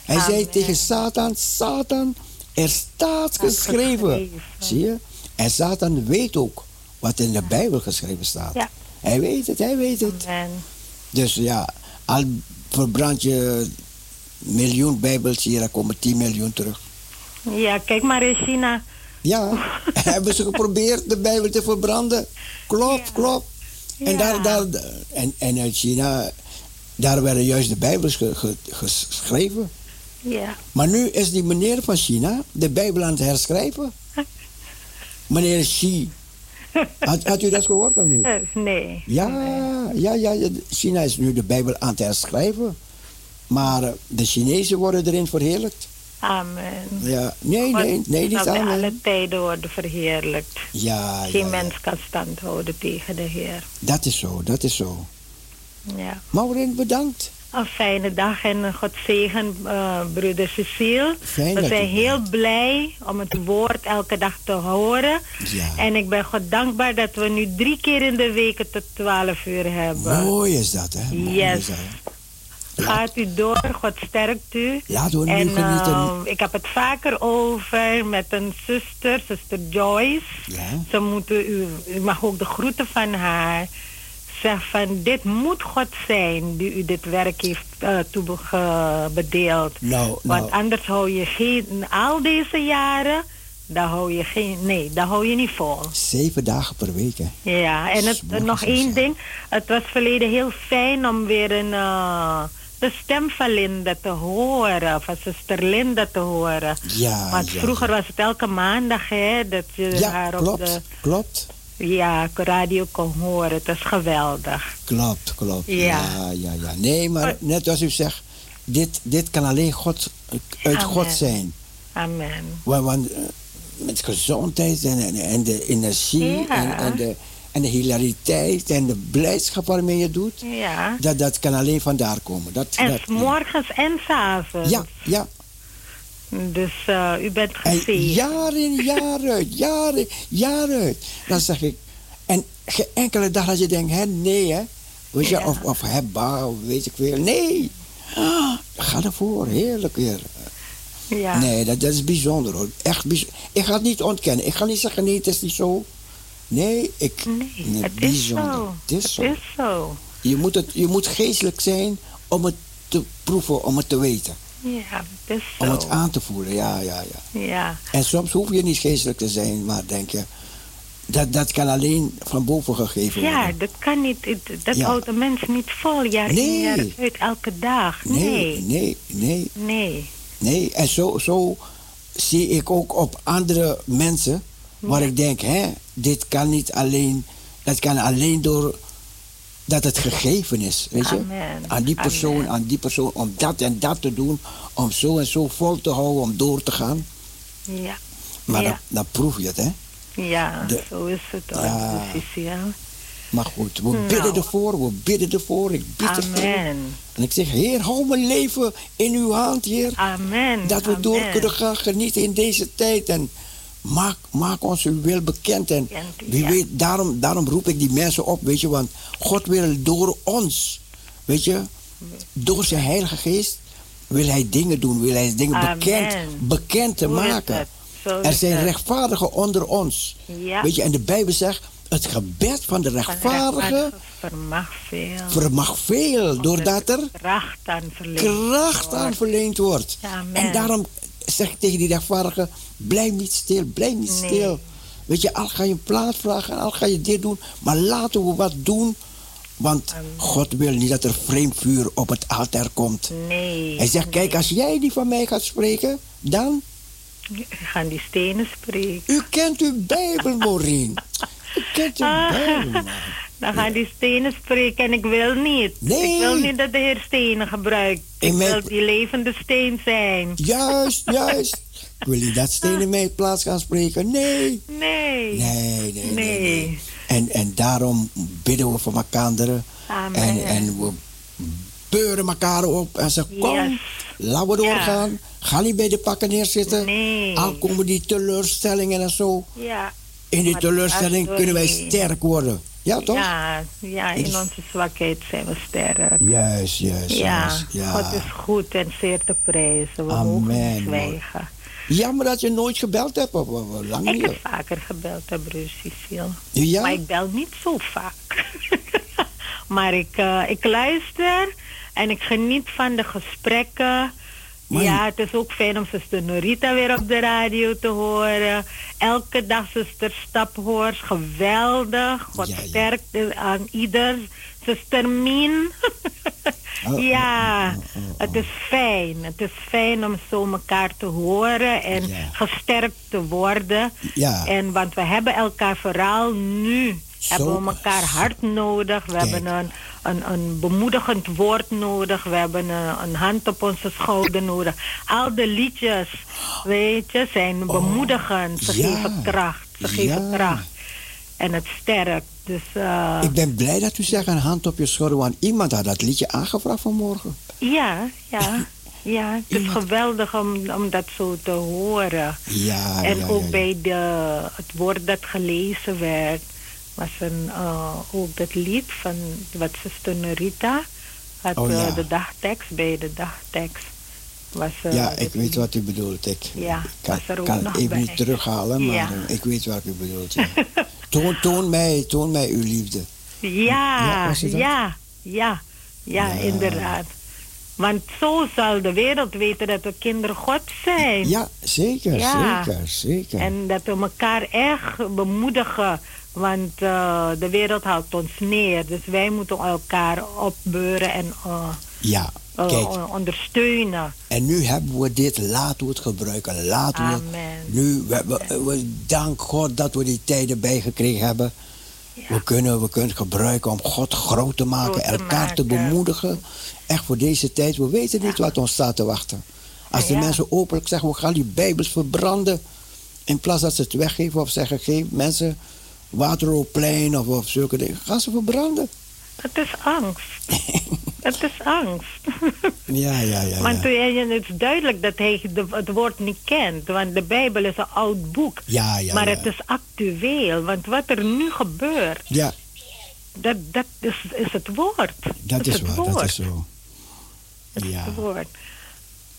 Hij zei tegen Satan, Satan, er staat Staat geschreven. geschreven. Zie je? En Satan weet ook wat in de Bijbel geschreven staat. Ja. Hij weet het, hij weet het. Dus ja, al verbrand je miljoen Bijbels hier, dan komen 10 miljoen terug. Ja, kijk maar in China. Ja, hebben ze geprobeerd de Bijbel te verbranden? Klopt, klopt. En, Ja. daar, daar, en, en uit China, daar werden juist de Bijbels ge- ge- geschreven. Ja. Maar nu is die meneer van China de Bijbel aan het herschrijven. Meneer Xi. Had, had u dat gehoord of niet? Eh, nee. Ja, ja, ja, ja. China is nu de Bijbel aan het herschrijven. Maar eh, de Chinezen worden erin verheerlijkt. Amen. Ja, nee, nee, nee, niet bij alle tijden worden verheerlijkt. Ja, ja, Geen ja, mens kan stand houden tegen de Heer. dat is zo, dat is zo. Ja. Maureen, bedankt. Een fijne dag en God zegen, eh, broeder Cecile. Fijn We zijn heel blij om het woord elke dag te horen. Ja. En ik ben God dankbaar dat we nu drie keer in de week het tot 12 uur hebben. Mooi is dat, hè? Mooi Yes. is dat. Gaat u door, God sterkt u. We nu En genieten. eh, ik heb het vaker over met een zuster, zuster Joyce. Ja. Ze moeten u, u mag ook de groeten van haar. Zegt van dit moet God zijn die u dit werk heeft uh, toebedeeld. Nou, Want nou, anders hou je geen, al deze jaren, dan hou je geen, nee, dan hou je niet vol. zeven dagen per week, hè. Ja, en het, nog één ding. Het was verleden heel fijn om weer een, eh, de stem van Linda te horen. Van zuster Linda te horen. Ja, Want ja, vroeger was het elke maandag, hè, dat je haar op klopt, de klopt, ja, radio kon horen. Het is geweldig. klopt, klopt. Ja. Ja, ja, ja. Nee, maar Maar- net als u zegt, dit, dit kan alleen God, uit Amen. God zijn. Amen. Want, want eh, met gezondheid en, en, en de energie Ja. en, en, de, en de hilariteit en de blijdschap waarmee je doet, Ja. dat, dat kan alleen vandaar komen. Dat, En dat, s morgens en s avonds. ja, ja. Dus eh, u bent En gezegend. jaar in, jaar uit, jaar in, jaar uit. Dan zeg ik, en geen enkele dag dat je denkt, hè, nee hè. Weet je, Ja. of, of hebba, of weet ik veel. Nee. Ah, ga ervoor, heerlijk weer. Ja. Nee, dat, dat is bijzonder hoor. Echt bijzonder. Ik ga het niet ontkennen. Ik ga niet zeggen, nee, het is niet zo. Nee, ik, Nee, het is zo. Het is Het zo. is zo. Je, moet het, je moet geestelijk zijn om het te proeven, om het te weten. Ja, Om het aan te voelen, ja, ja, ja. Ja. En soms hoef je niet geestelijk te zijn, maar denk je, dat, dat kan alleen van boven gegeven Ja, worden. dat kan niet. Dat Ja. houdt mens niet vol. Jaar in Nee. jaar uit, elke dag. Nee, Nee. nee, nee, Nee. nee. En zo, zo zie ik ook op andere mensen, waar ik denk, hè, dit kan niet alleen, dat kan alleen door dat het gegeven is, weet je? Amen. Aan die persoon, Amen. aan die persoon, om dat en dat te doen, om zo en zo vol te houden, om door te gaan. Ja. Maar Ja. dan, dan proef je het, hè? Ja, De- zo is het hoor. Ja. Precies, ja. Maar goed, we Nou. bidden ervoor, we bidden ervoor, ik bid ervoor. Amen. En ik zeg, Heer, hou mijn leven in uw hand, Heer. Amen. Dat we Amen. door kunnen gaan genieten in deze tijd. En maak, maak ons uw wil bekend. En wie ja. weet, daarom, daarom roep ik die mensen op, weet je. Want God wil door ons, weet je, door zijn heilige geest, wil hij dingen doen. Wil hij dingen Amen. bekend, bekend te maken. Er zijn het. rechtvaardigen onder ons. Ja. Weet je, en de Bijbel zegt, het gebed van de rechtvaardige vermag veel. vermag veel, doordat er kracht aan verleend kracht wordt. aan verleend wordt. Amen. En daarom zeg ik tegen die rechtvaardige, blijf niet stil, blijf niet Nee. stil. Weet je, al ga je een plaat vragen, al ga je dit doen, maar laten we wat doen. Want. God wil niet dat er vreemd vuur op het altaar komt. Nee. Hij zegt, kijk, als jij die van mij gaat spreken, dan... Gaan die stenen spreken. U kent uw Bijbel, Maureen. U kent uw Ah. Bijbel, man. Dan gaan die stenen spreken en ik wil niet. Nee. Ik wil niet dat de Heer stenen gebruikt. Ik wil die levende steen zijn. Juist, juist. Ik wil niet dat steen in mijn plaats gaan spreken. Nee. Nee. Nee, nee, nee. En, en daarom bidden we voor elkaar. Amen. En, en we beuren elkaar op en zeggen: Kom, Yes. laten we Ja. doorgaan. Ga niet bij de pakken neerzitten. Nee. Al komen die teleurstellingen en zo. Ja. In die Maar teleurstelling kunnen wij sterk worden. Ja, toch? Ja, ja, in Is- onze zwakheid zijn we sterk. Juist, juist. Ja, juist. Ja. God is goed en zeer te prijzen. We Amen, mogen niet mooi. zwijgen. Jammer dat je nooit gebeld hebt. Of, of- lang Ik heb vaker gebeld, hè, broer Cecile. Ja? Maar ik bel niet zo vaak. maar ik, eh, ik luister en ik geniet van de gesprekken. Ja, het is ook fijn om zuster Norita weer op de radio te horen. Elke dag zuster Staphoors, geweldig. God Ja, ja. sterkte aan ieder. Zuster Min. Oh, ja, oh, oh, oh. het is fijn. Het is fijn om zo elkaar te horen en Ja. gesterkt te worden. Ja. En want we hebben elkaar vooral nu. Zo- hebben we elkaar hard nodig. We Kijk. hebben een, een, een bemoedigend woord nodig. We hebben een, een hand op onze schouder nodig. Al de liedjes, weet je, zijn bemoedigend. Ze Oh, ja. geven kracht. Ze geven kracht. En het sterkt. Dus eh, Ik ben blij dat u zegt een hand op je schouder, want iemand had dat liedje aangevraagd vanmorgen. ja, ja. Ja, het is Iemand- geweldig om, om dat zo te horen. Ja, En ja, ook ja, ja. bij de, het woord dat gelezen werd, was een, eh, ook dat lied van wat zuster Norita had Oh, ja. eh, de dagtekst, bij de dagtekst. Was, Ja, ik weet lied. wat u bedoelt. Ik Ja, kan, was er ook kan even niet terughalen, maar Ja. ik weet wat u bedoelt. toon, toon, mij, toon mij uw liefde. Ja, ja, ja, ja, inderdaad. Want zo zal de wereld weten dat we kinderen God zijn. Ja, zeker, Ja. zeker, zeker. En dat we elkaar echt bemoedigen. Want eh, de wereld houdt ons neer. Dus wij moeten elkaar opbeuren en eh, ja, eh, kijk, ondersteunen. en nu hebben we dit, laten we het gebruiken. Laten we het Amen. nu, we, we, we- dank God dat we die tijden bijgekregen hebben. We, kunnen, we kunnen het gebruiken om God groot te maken, Groot te elkaar te bemoedigen. Echt voor deze tijd. We weten niet wat ons staat te wachten. Als de mensen openlijk zeggen, we gaan die Bijbels verbranden. In plaats dat ze het weggeven of zeggen, geef mensen Waterloopplein of, of zulke dingen. Gaan ze verbranden. Het is angst. het is angst. Ja, ja, ja. Want ja. het is duidelijk dat hij de, het woord niet kent. Want de Bijbel is een oud boek. Ja, ja, maar ja. het is actueel. Want wat er nu gebeurt, Ja, dat, dat is, is het woord. dat is het waar, woord. dat is zo. Is Ja, het woord.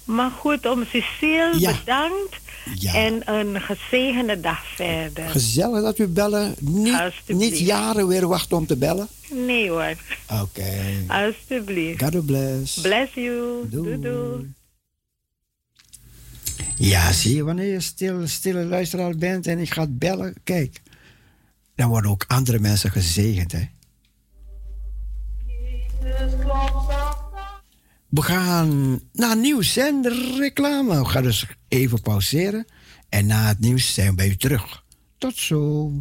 Maar goed, om Cecile Ja. bedankt. Ja. En een gezegende dag verder. Gezellig dat u bellen. Niet, niet jaren weer wachten om te bellen. nee hoor, Oké. alsjeblieft. God bless. Bless you. Doei. Doei. Ja, zie je, wanneer je stil, stille luisteraar bent en ik ga bellen, kijk. Dan worden ook andere mensen gezegend, hè. We gaan naar nieuws en reclame. We gaan dus even pauzeren. En na het nieuws zijn we bij u terug. Tot zo.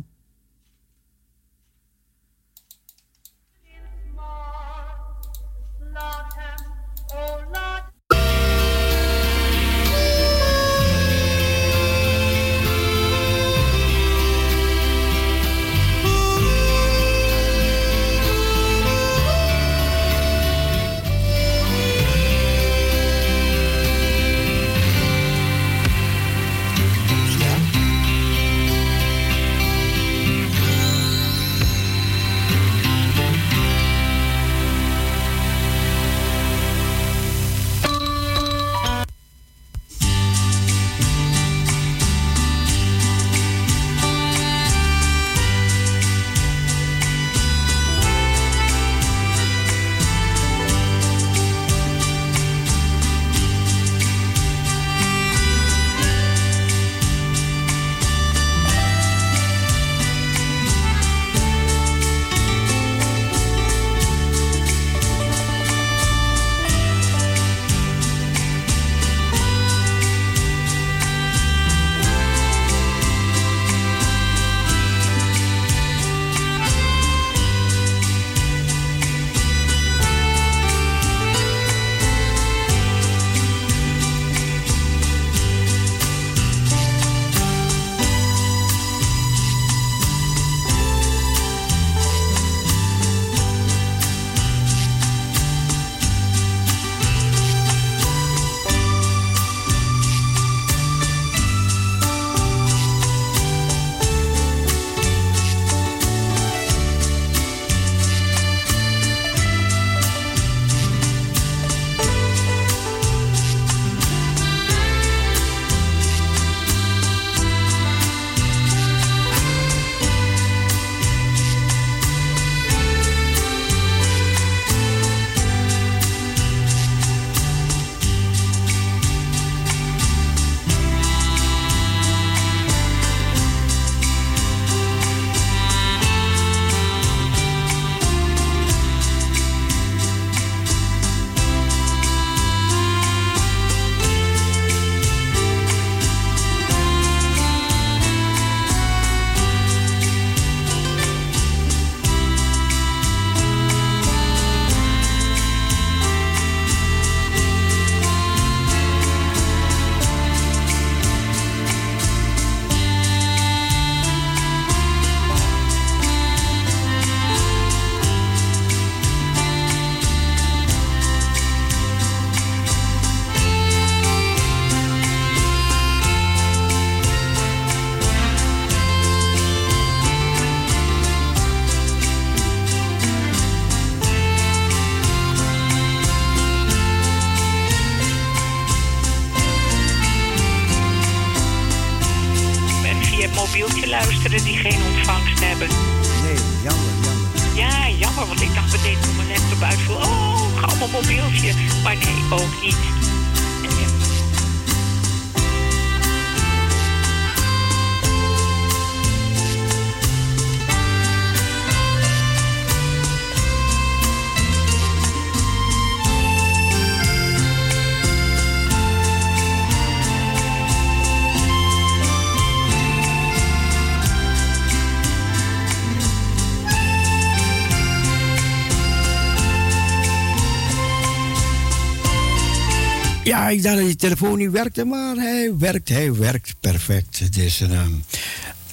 Ja, ik dacht dat die telefoon niet werkte, maar hij werkt, hij werkt perfect. Dus um,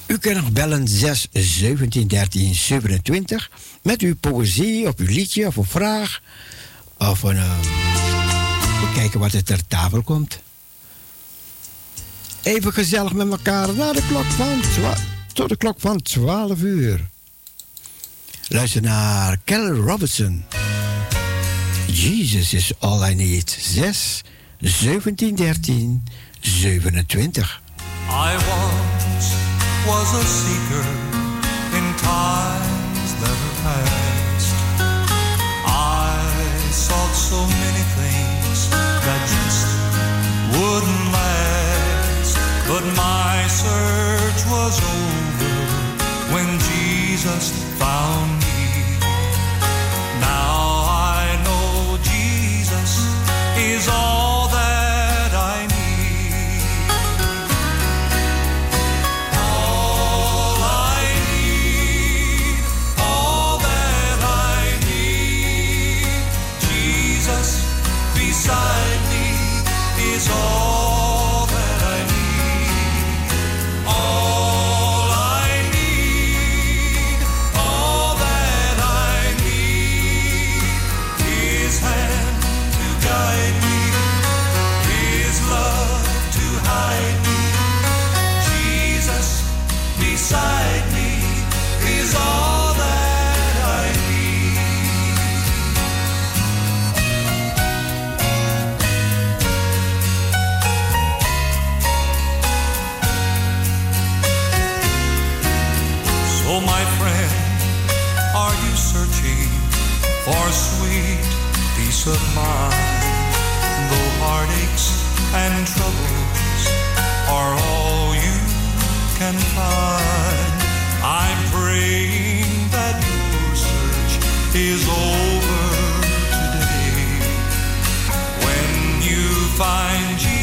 u kunt nog bellen 6 17 13 27 met uw poëzie of uw liedje of een vraag. Of een. Um, kijken wat er ter tafel komt. Even gezellig met elkaar naar de klok van tot de klok van 12 uur. Luister naar Kelly Robertson. Jesus is all I need. 6 17 13 27. I once was a seeker in times that are past. I sought so many things that just wouldn't last. But my search was over when Jesus found me. For sweet peace of mind? Though heartaches and troubles are all you can find, I'm praying that your search is over today. When you find Jesus,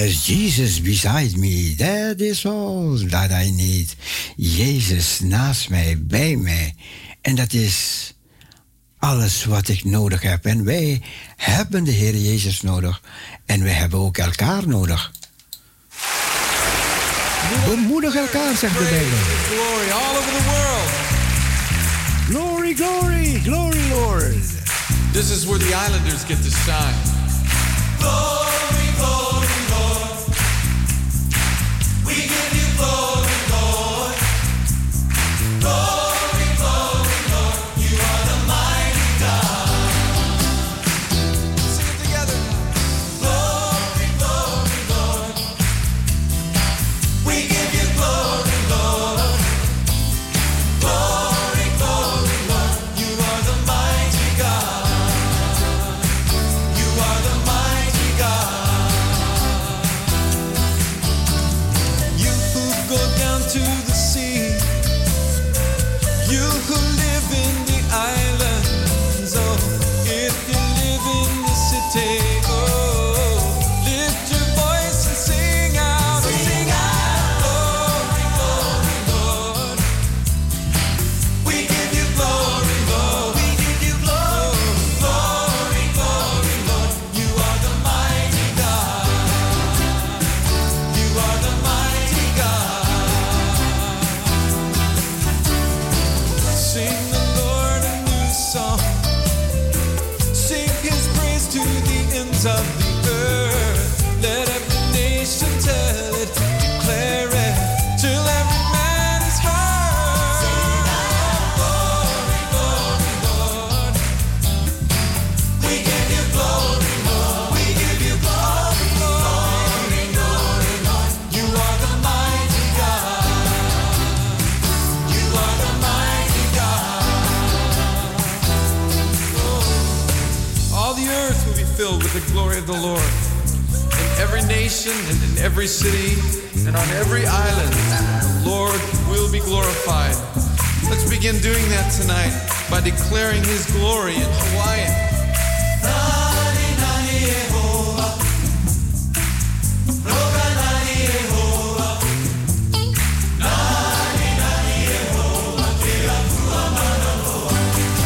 Jesus beside me, that is all that I need. Jezus naast mij, bij mij. En dat is alles wat ik nodig heb. En wij hebben de Heer Jezus nodig. En wij hebben ook elkaar nodig. Bemoedig elkaar, zegt de Bijbel. Glory all over the world. Glory, glory, glory, Lord. This is where the islanders get to shine. Glory, nation and in every city and on every island, the Lord will be glorified. Let's begin doing that tonight by declaring His glory in Hawaiian.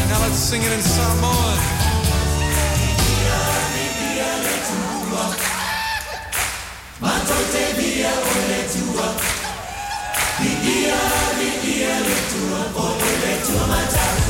Now let's sing it in Samoan. You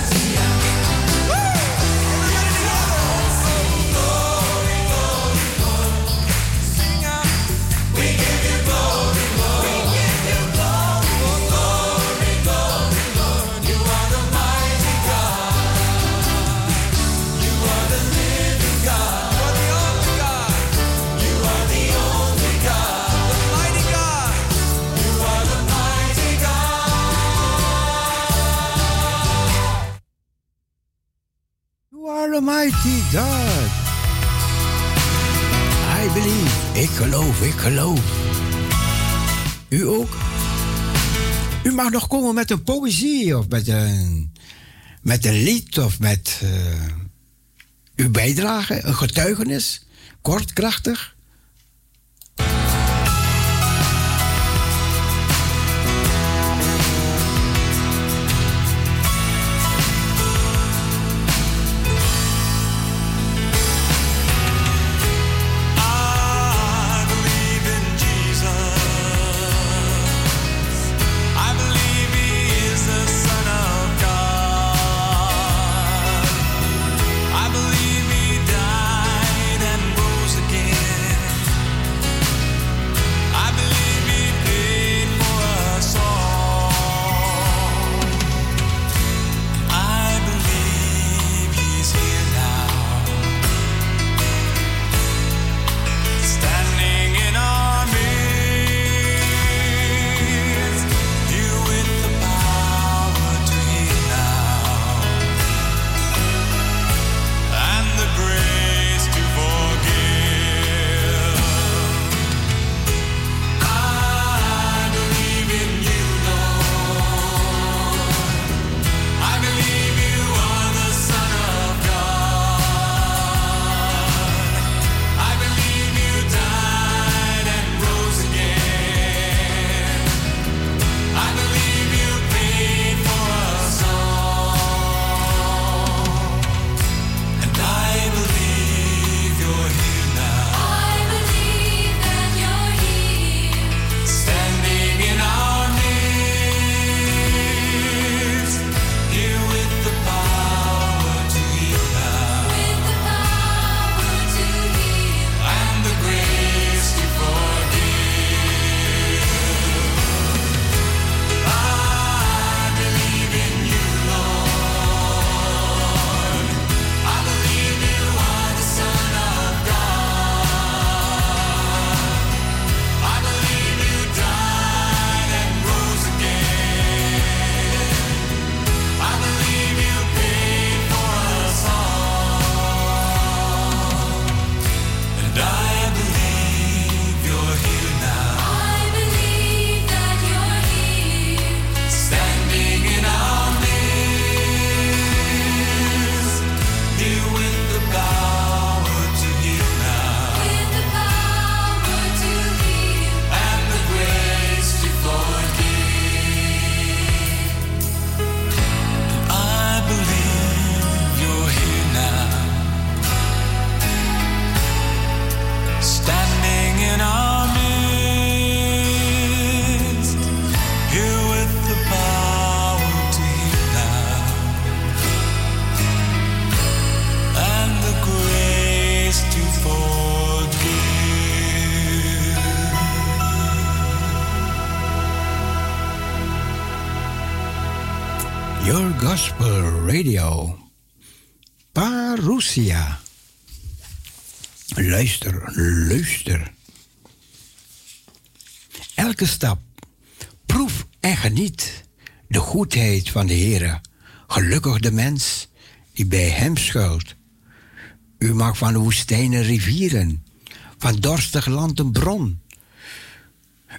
mighty God. I believe. Ik geloof, ik geloof. U ook? U mag nog komen met een poëzie of met een, met een lied of met eh, uw bijdrage, een getuigenis. Kort, krachtig. Van de Heer. Gelukkig de mens die bij Hem schuilt. U maakt van de woestijnen rivieren, van dorstig land een bron.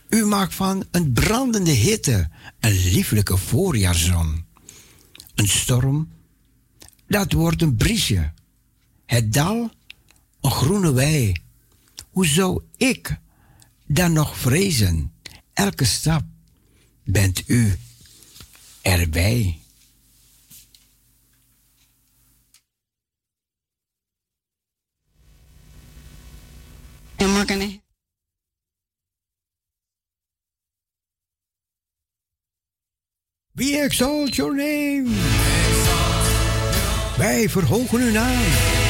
U maakt van een brandende hitte een lieflijke voorjaarszon. Een storm, dat wordt een briesje. Het dal, een groene wei. Hoe zou ik dan nog vrezen? Elke stap bent u erbij. To. We exalt your name. Wij verhogen uw naam.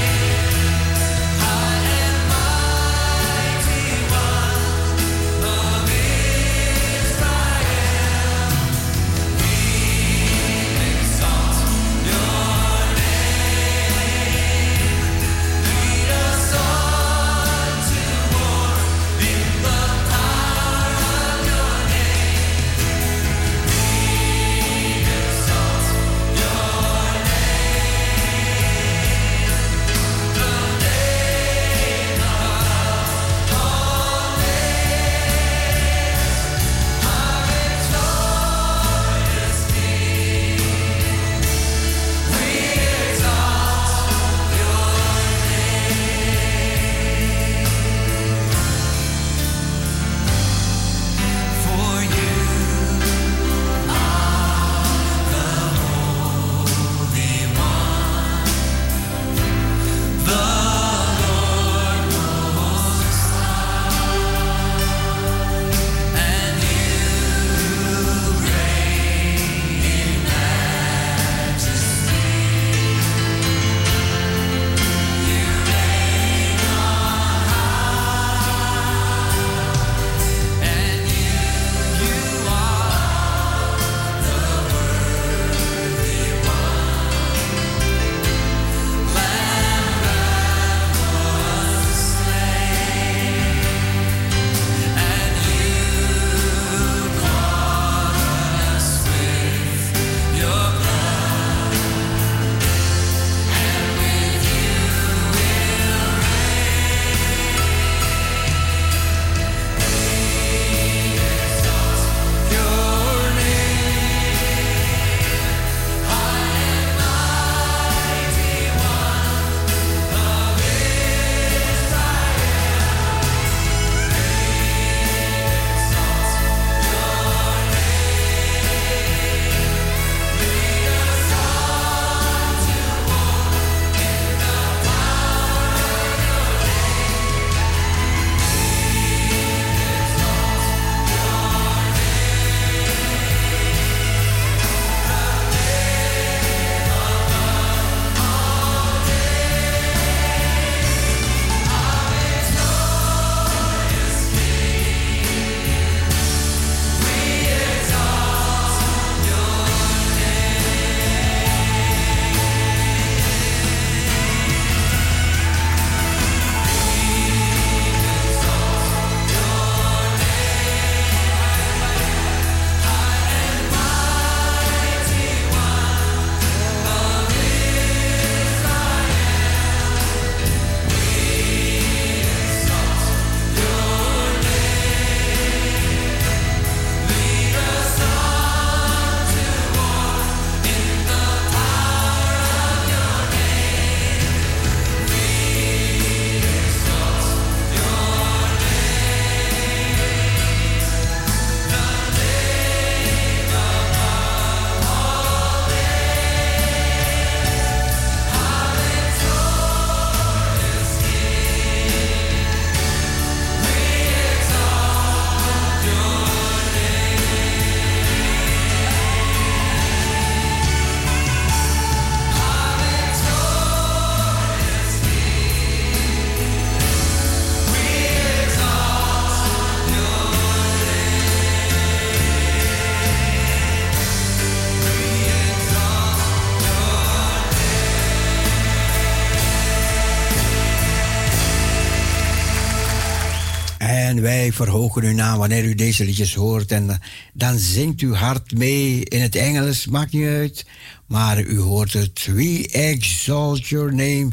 Verhogen uw naam wanneer u deze liedjes hoort. En eh, dan zingt u hard mee in het Engels, maakt niet uit. Maar u hoort het. We exalt your name.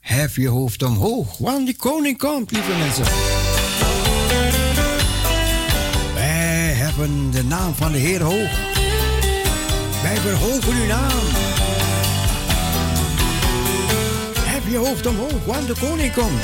Hef je hoofd omhoog, want de koning komt, lieve mensen. Wij hebben de naam van de Heer hoog. Wij verhogen uw naam. Hef je hoofd omhoog, want de koning komt.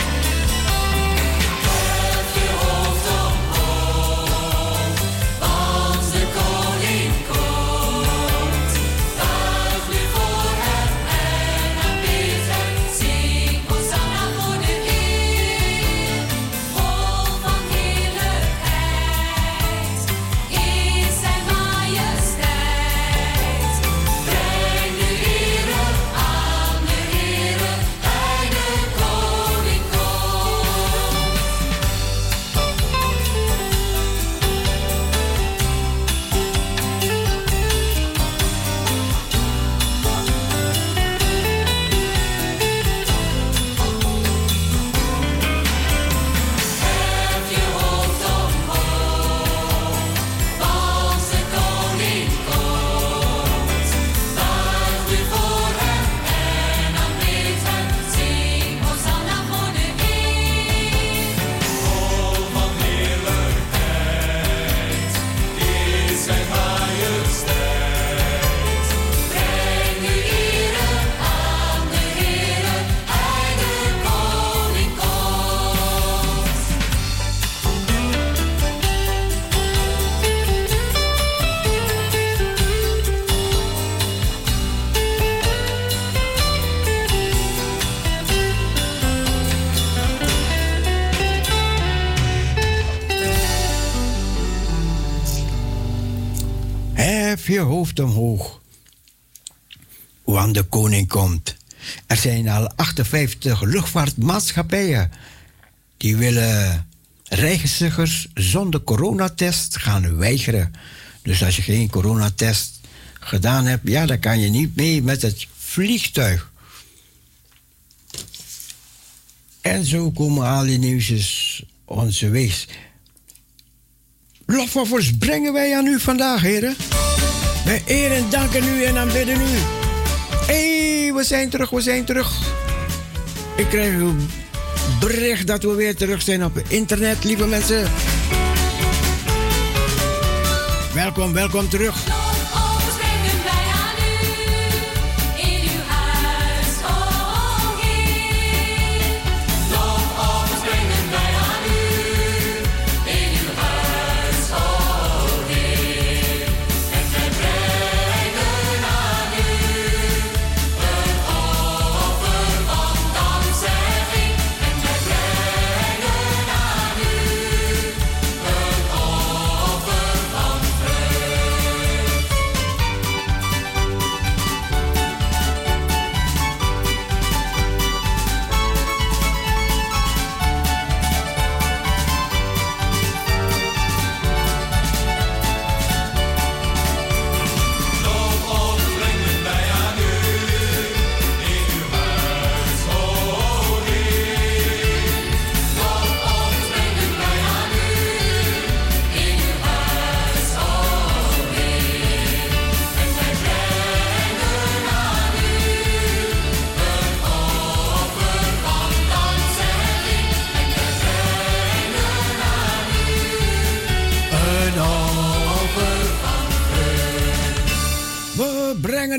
Je hoofd omhoog, want de koning komt. Er zijn al 58 luchtvaartmaatschappijen die willen reizigers zonder coronatest gaan weigeren. Dus als je geen coronatest gedaan hebt, ja, dan kan je niet mee met het vliegtuig. En zo komen al die nieuwsjes onze wees. Lofoffers brengen wij aan u vandaag, heren. Wij eren en danken u en aanbidden u. Hé, hey, we zijn terug, we zijn terug. Ik krijg een bericht dat we weer terug zijn op internet, lieve mensen. Welkom, welkom terug.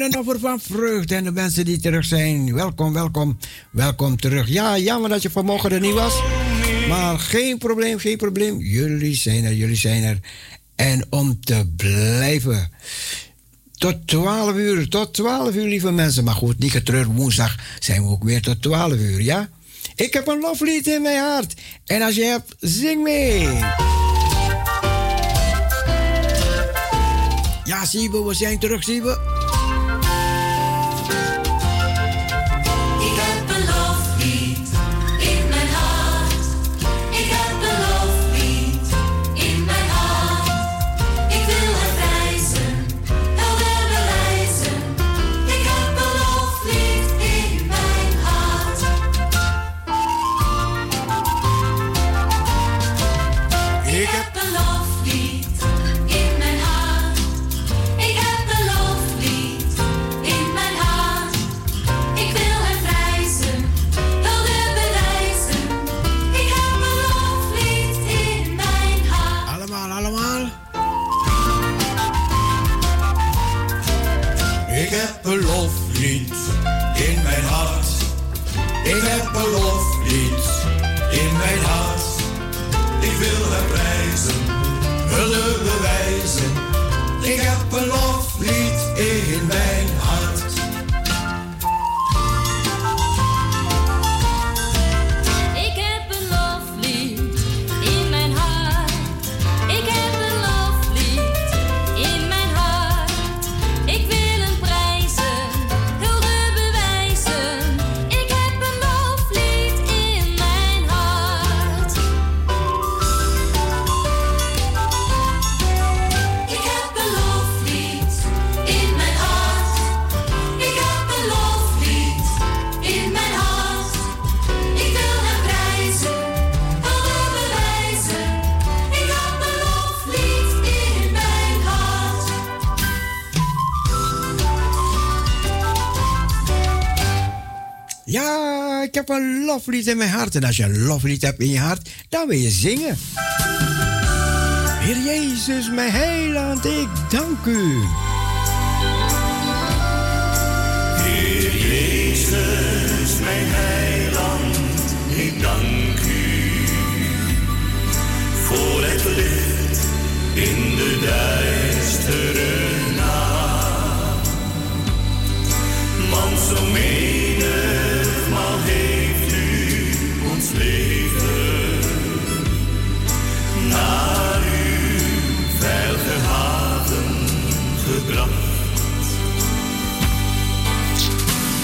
Brengen een van vreugde. En de mensen die terug zijn, welkom, welkom, welkom terug. Ja, jammer dat je vanmorgen er niet was. Maar geen probleem, geen probleem. Jullie zijn er, jullie zijn er. En om te blijven. Tot 12 uur, tot 12 uur, lieve mensen. Maar goed, niet getreurd, woensdag zijn we ook weer tot 12 uur, ja? Ik heb een loflied in mijn hart. En als je hebt, zing mee. Ja, Siebe, we zijn terug, Siebe. Heb een loflied in mijn hart. En als je een loflied hebt in je hart, dan wil je zingen. Heer Jezus, mijn heiland, ik dank u. Heer Jezus, mijn heiland, ik dank u voor het licht in de duistere nacht. Want zo menigmaal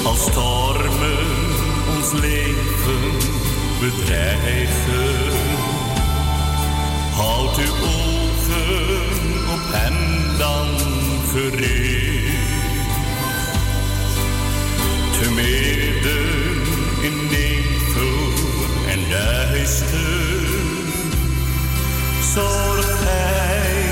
Als stormen ons leven bedreigen, houd uw ogen op hem dan gericht. Te midden in nevel en duister, zorgt hij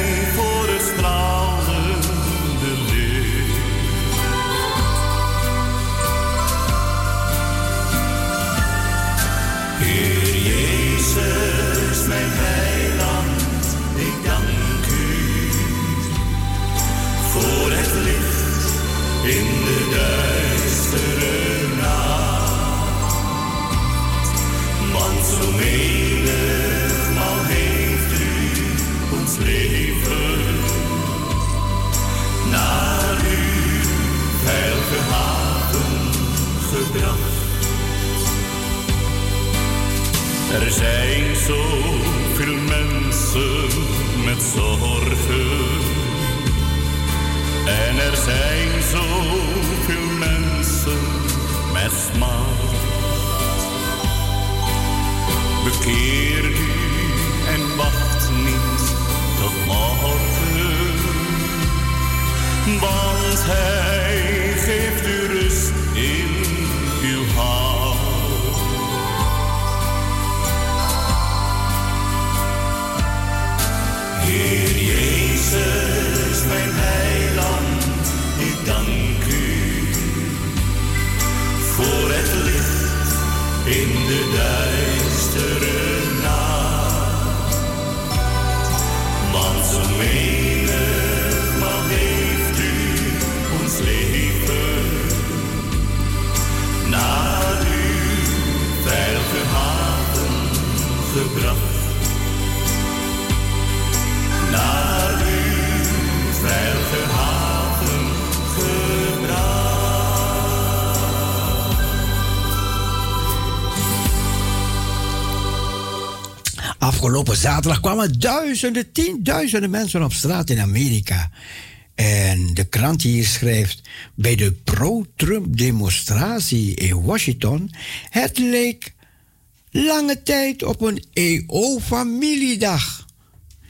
Er zijn zoveel mensen met zorgen. En er zijn zoveel mensen met smart. Bekeer u en wacht niet tot morgen. Want hij geeft u rust in uw hart. Jezus, mijn heiland, ik dank u voor het licht in de duistere nacht. Want zo Afgelopen zaterdag kwamen duizenden, tienduizenden mensen op straat in Amerika. En de krant hier schrijft: bij de pro-Trump-demonstratie in Washington. Het leek lange tijd op een EO-familiedag.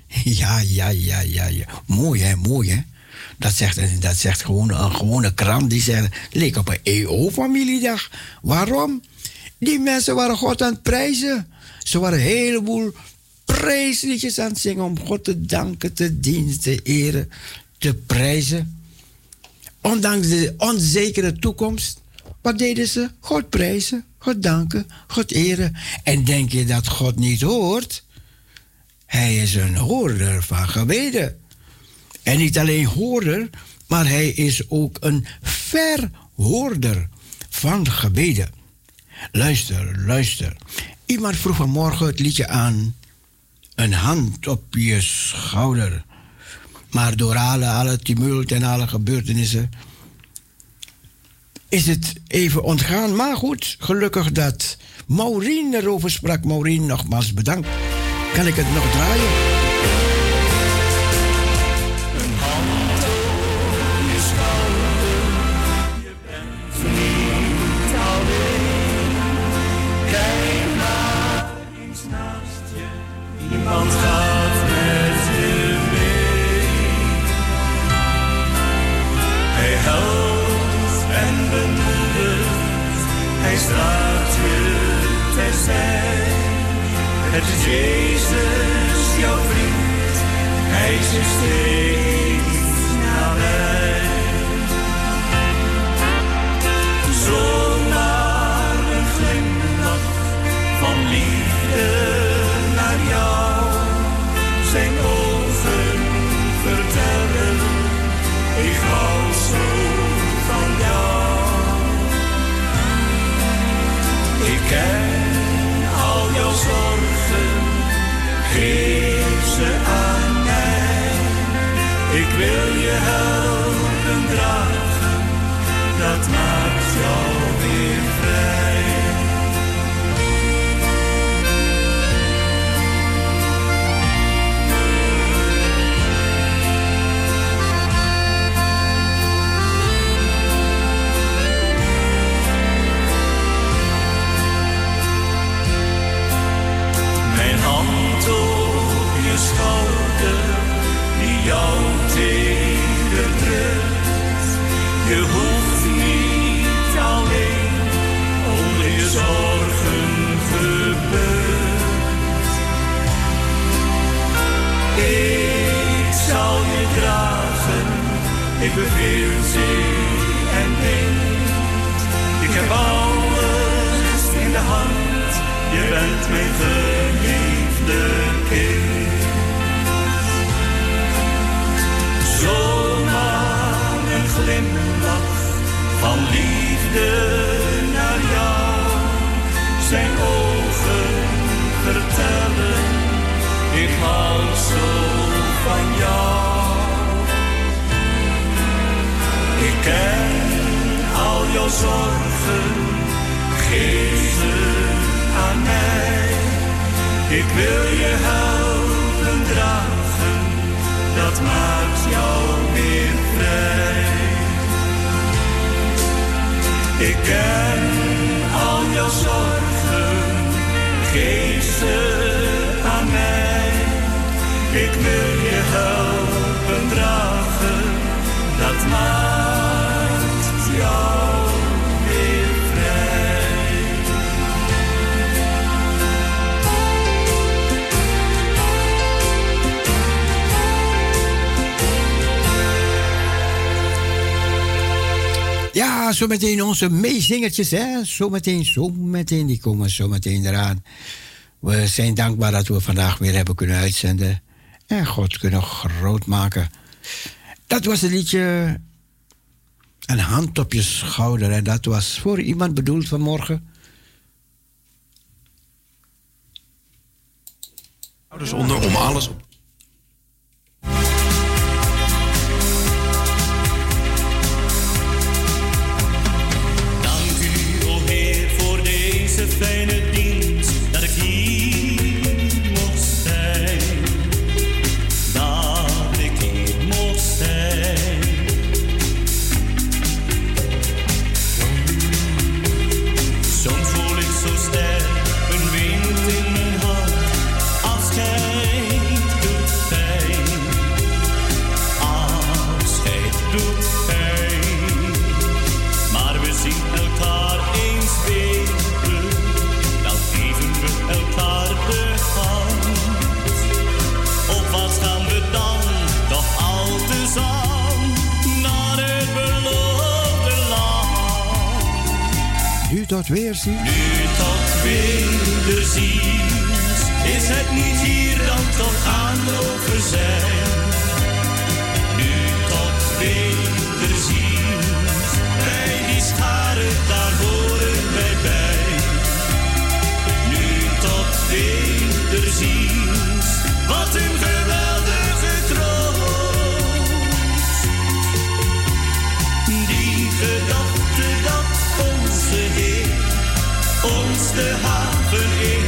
Ja, ja, ja, ja, ja. Mooi, hè, mooi, hè. Dat zegt, dat zegt gewoon een gewone krant die zegt: leek op een EO-familiedag. Waarom? Die mensen waren God aan het prijzen. Ze waren een heleboel prijsliedjes aan het zingen om God te danken, te dienen, te eren, te prijzen. Ondanks de onzekere toekomst, wat deden ze? God prijzen, God danken, God eren. En denk je dat God niet hoort? Hij is een hoorder van gebeden. En niet alleen hoorder, maar hij is ook een verhoorder van gebeden. Luister, luister. Iemand vroeg vanmorgen het liedje aan. Een hand op je schouder. Maar door alle, alle tumult en alle gebeurtenissen is het even ontgaan. Maar goed, gelukkig dat Maureen erover sprak. Maureen, nogmaals bedankt. Kan ik het nog draaien? Hij straalt je terzij. Het is Jezus, jouw vriend, hij is je dat maakt jou weer vrij. Mijn hand op je schouder, die jou tegendrukt. Je hoeft zorgen gebeurd. Ik zal je dragen, ik beveel zee en wind. Ik heb alles in de hand, je bent mijn geliefde kind. Zomaar een glimlach van liefde zorgen, geef ze aan mij. Ik wil je helpen dragen, dat maakt jou weer vrij. Ik ken al jouw zorgen, geef ze aan mij. Ik wil je helpen dragen, dat maakt Ja, zometeen onze meezingertjes, hè. Zometeen, zometeen, die komen zometeen eraan. We zijn dankbaar dat we vandaag weer hebben kunnen uitzenden. En God kunnen groot maken. Dat was het liedje Een hand op je schouder. En dat was voor iemand bedoeld vanmorgen. Ouders onder om alles op deze fijne Nu tot weerzien. Nu tot. Is het niet hier dan toch aan over de haven inloopt.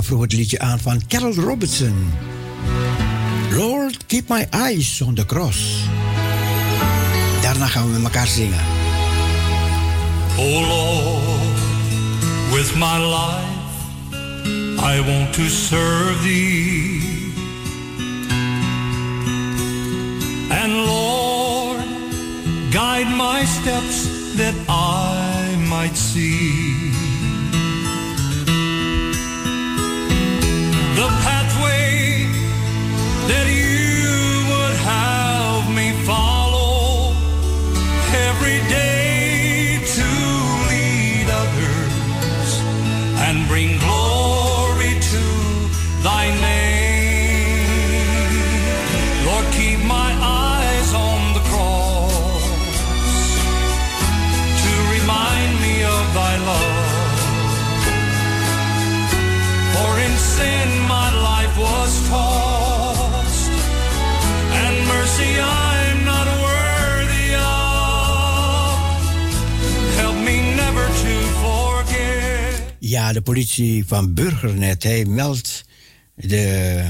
Sandra vroeg het liedje aan van Carol Robertson. Lord, keep my eyes on the cross. Daarna gaan we met elkaar zingen. Oh Lord, with my life I want to serve thee. And Lord, guide my steps that I might see de politie van Burgernet, hij meldt de,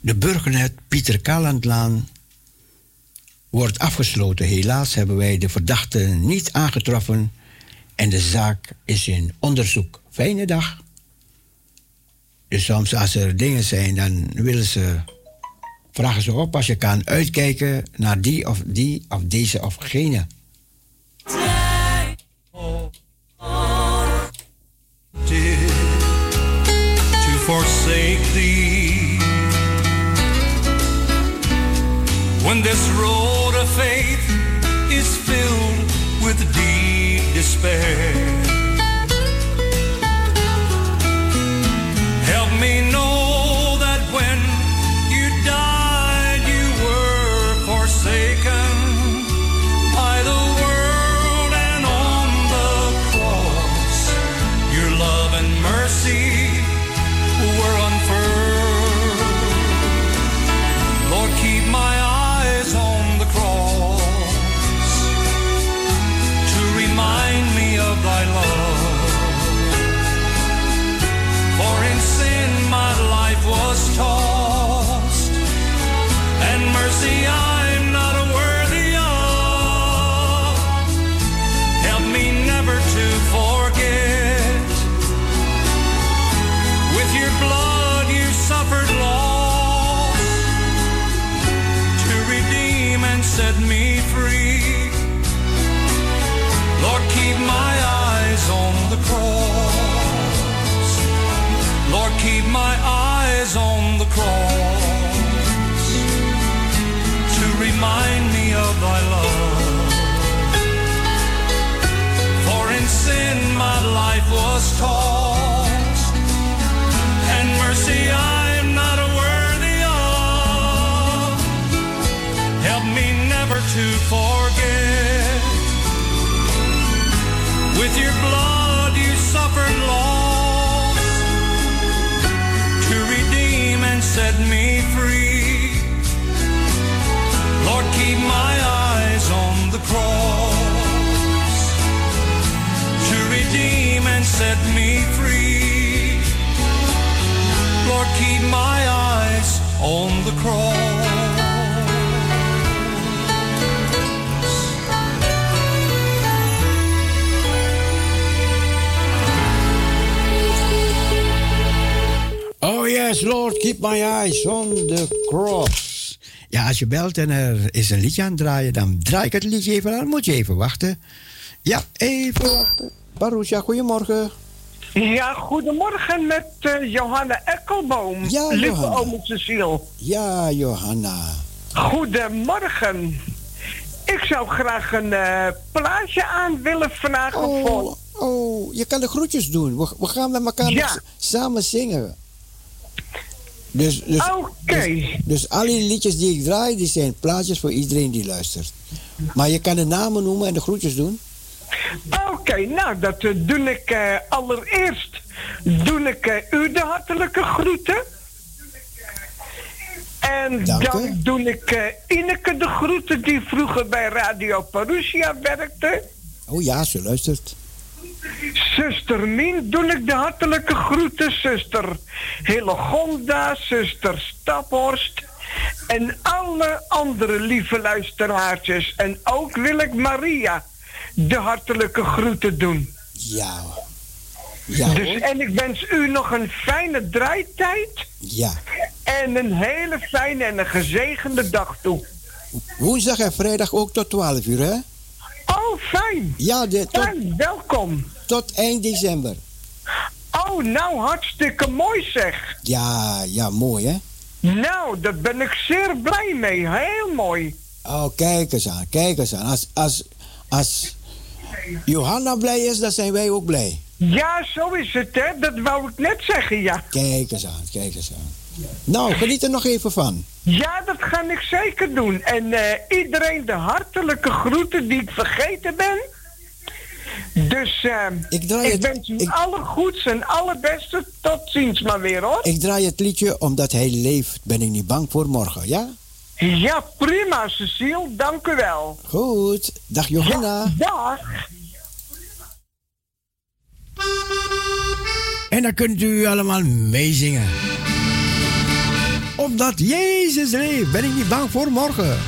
de Burgernet Pieter Kalandlaan wordt afgesloten. Helaas hebben wij de verdachte niet aangetroffen en de zaak is in onderzoek. Fijne dag. Dus soms als er dingen zijn, dan willen ze, vragen ze op als je kan uitkijken naar die of die of deze of gene. Forsake thee. When this road of faith is filled with deep despair, set me free. Lord, keep my eyes on the cross. Oh yes, Lord, keep my eyes on the cross. Ja, als je belt en er is een liedje aan het draaien, dan draai ik het liedje even aan. Moet je even wachten. Ja, even wachten. Barucha, goedemorgen. Ja, goedemorgen met eh, Johanna Ekkelboom. Ja, Lieve ome Cecile. Ja, Johanna. Goedemorgen. Ik zou graag een eh, plaatje aan willen vragen Oh, voor... oh, je kan de groetjes doen. We, we gaan met elkaar Ja. samen zingen. Dus, dus, Oké. dus, dus al die liedjes die ik draai, die zijn plaatjes voor iedereen die luistert. Maar je kan de namen noemen en de groetjes doen. Oké, nou, dat eh, doe ik eh, allereerst. Doe ik eh, u de hartelijke groeten. En Dank dan u. doe ik eh, Ineke de groeten die vroeger bij Radio Parousia werkte. Oh ja, ze luistert. Zuster Mien doe ik de hartelijke groeten. Zuster Hillegonda, zuster Staphorst. En alle andere lieve luisteraartjes. En ook wil ik Maria de hartelijke groeten doen. Ja. Ja dus, hoor. en ik wens u nog een fijne draaitijd. Ja. En een hele fijne en een gezegende dag toe. Woensdag en vrijdag ook tot 12 uur, hè? Oh, fijn. Ja, de, tot, Fijn, welkom. tot eind december. Oh, nou hartstikke mooi zeg. Ja, ja, mooi, hè? Nou, daar ben ik zeer blij mee. Heel mooi. Oh, kijk eens aan, kijk eens aan. Als, als, als Johanna blij is, dan zijn wij ook blij. Ja, zo is het, hè. Dat wou ik net zeggen, ja. Kijk eens aan, kijk eens aan. Nou, geniet er nog even van. Ja, dat ga ik zeker doen. En eh, iedereen de hartelijke groeten die ik vergeten ben. Dus eh, Ik draai ik het- wens u ik- alle goeds en allerbeste. Tot ziens maar weer, hoor. Ik draai het liedje omdat hij leeft. Ben ik niet bang voor morgen, ja? Ja, prima, Cecile. Dank u wel. Goed. Dag Johanna. Dag. En dan kunt u allemaal meezingen. Omdat Jezus leeft, ben ik niet bang voor morgen.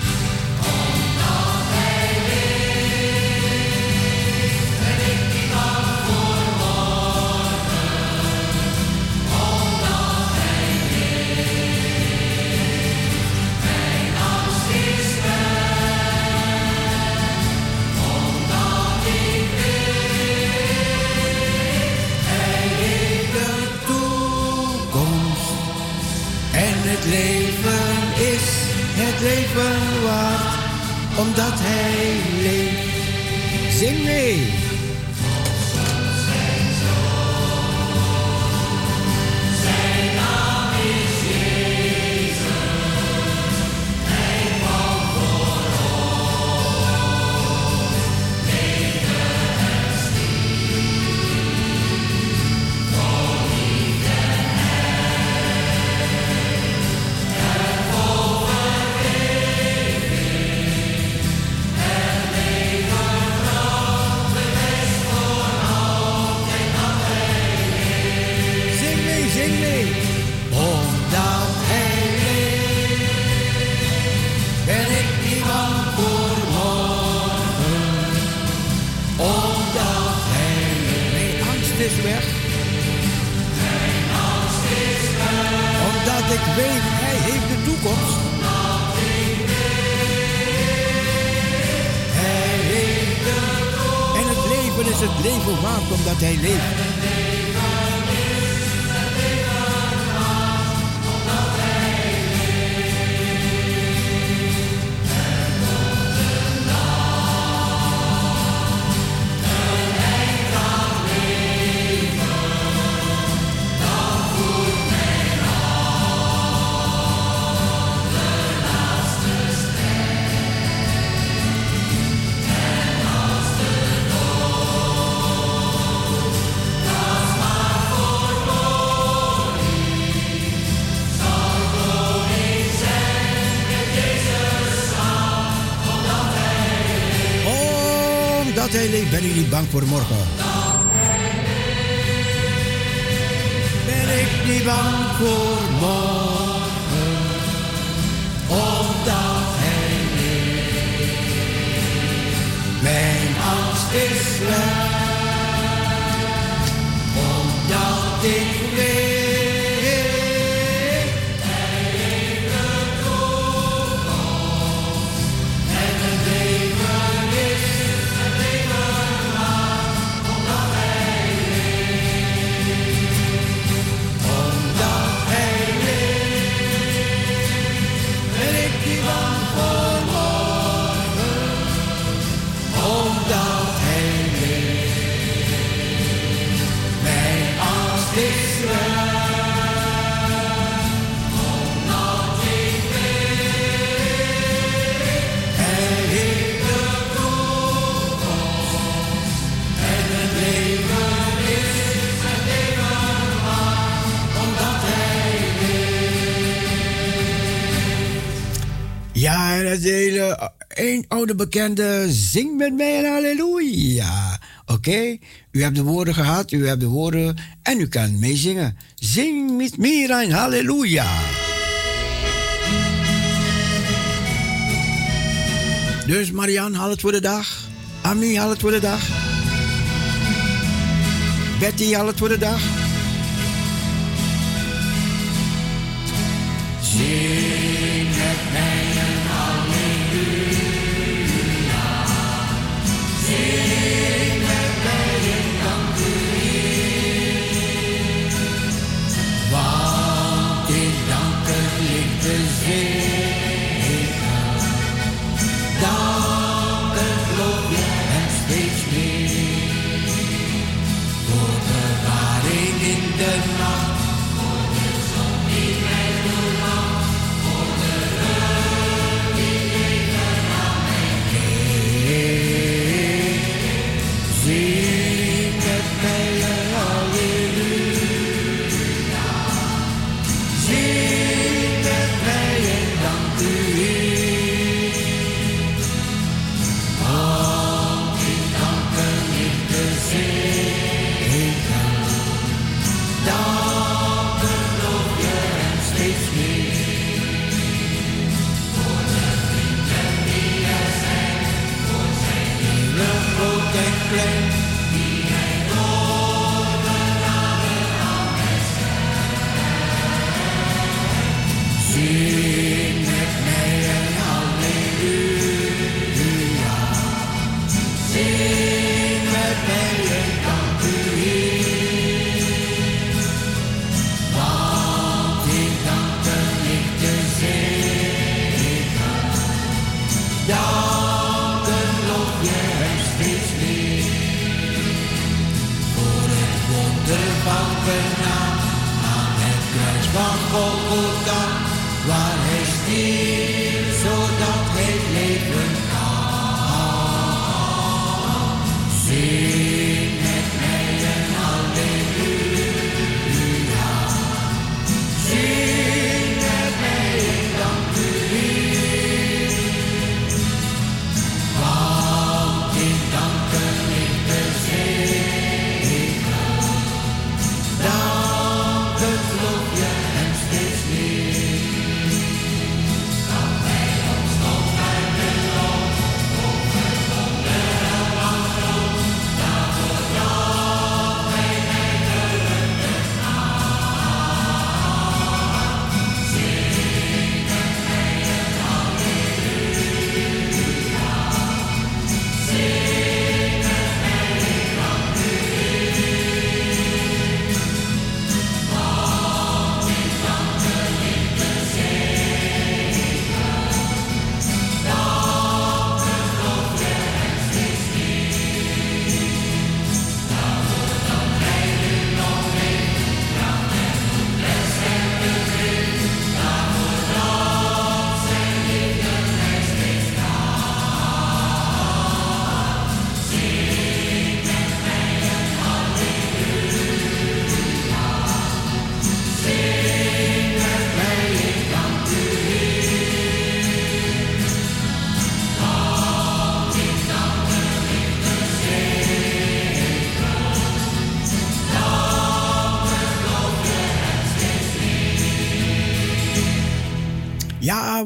Ja, en het hele een oude bekende zing met mij en halleluja. Oké, u hebt de woorden gehad, u hebt de woorden en u kan meezingen. Zing met mij en halleluja. Dus Marianne, haal het voor de dag. Ami, haal het voor de dag. Betty, haal het voor de dag. Kruis van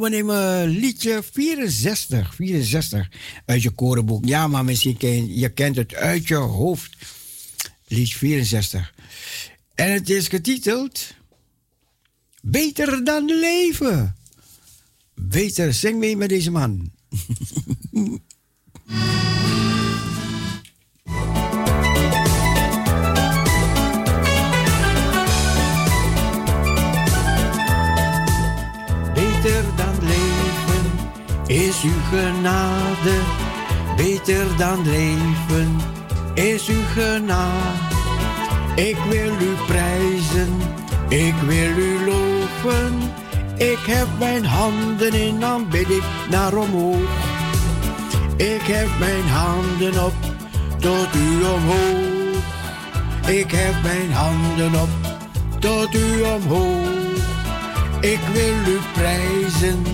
we nemen liedje 64, 64 uit je korenboek. Ja, maar misschien ken je kent het uit je hoofd. Liedje 64. En het is getiteld Beter dan leven. Beter, zing mee met deze man. is uw genade. Beter dan leven is uw genade. Ik wil u prijzen, ik wil u loven. Ik heb mijn handen in aanbidding naar omhoog. Ik heb mijn handen op tot u omhoog. Ik heb mijn handen op tot u omhoog. Ik wil u prijzen,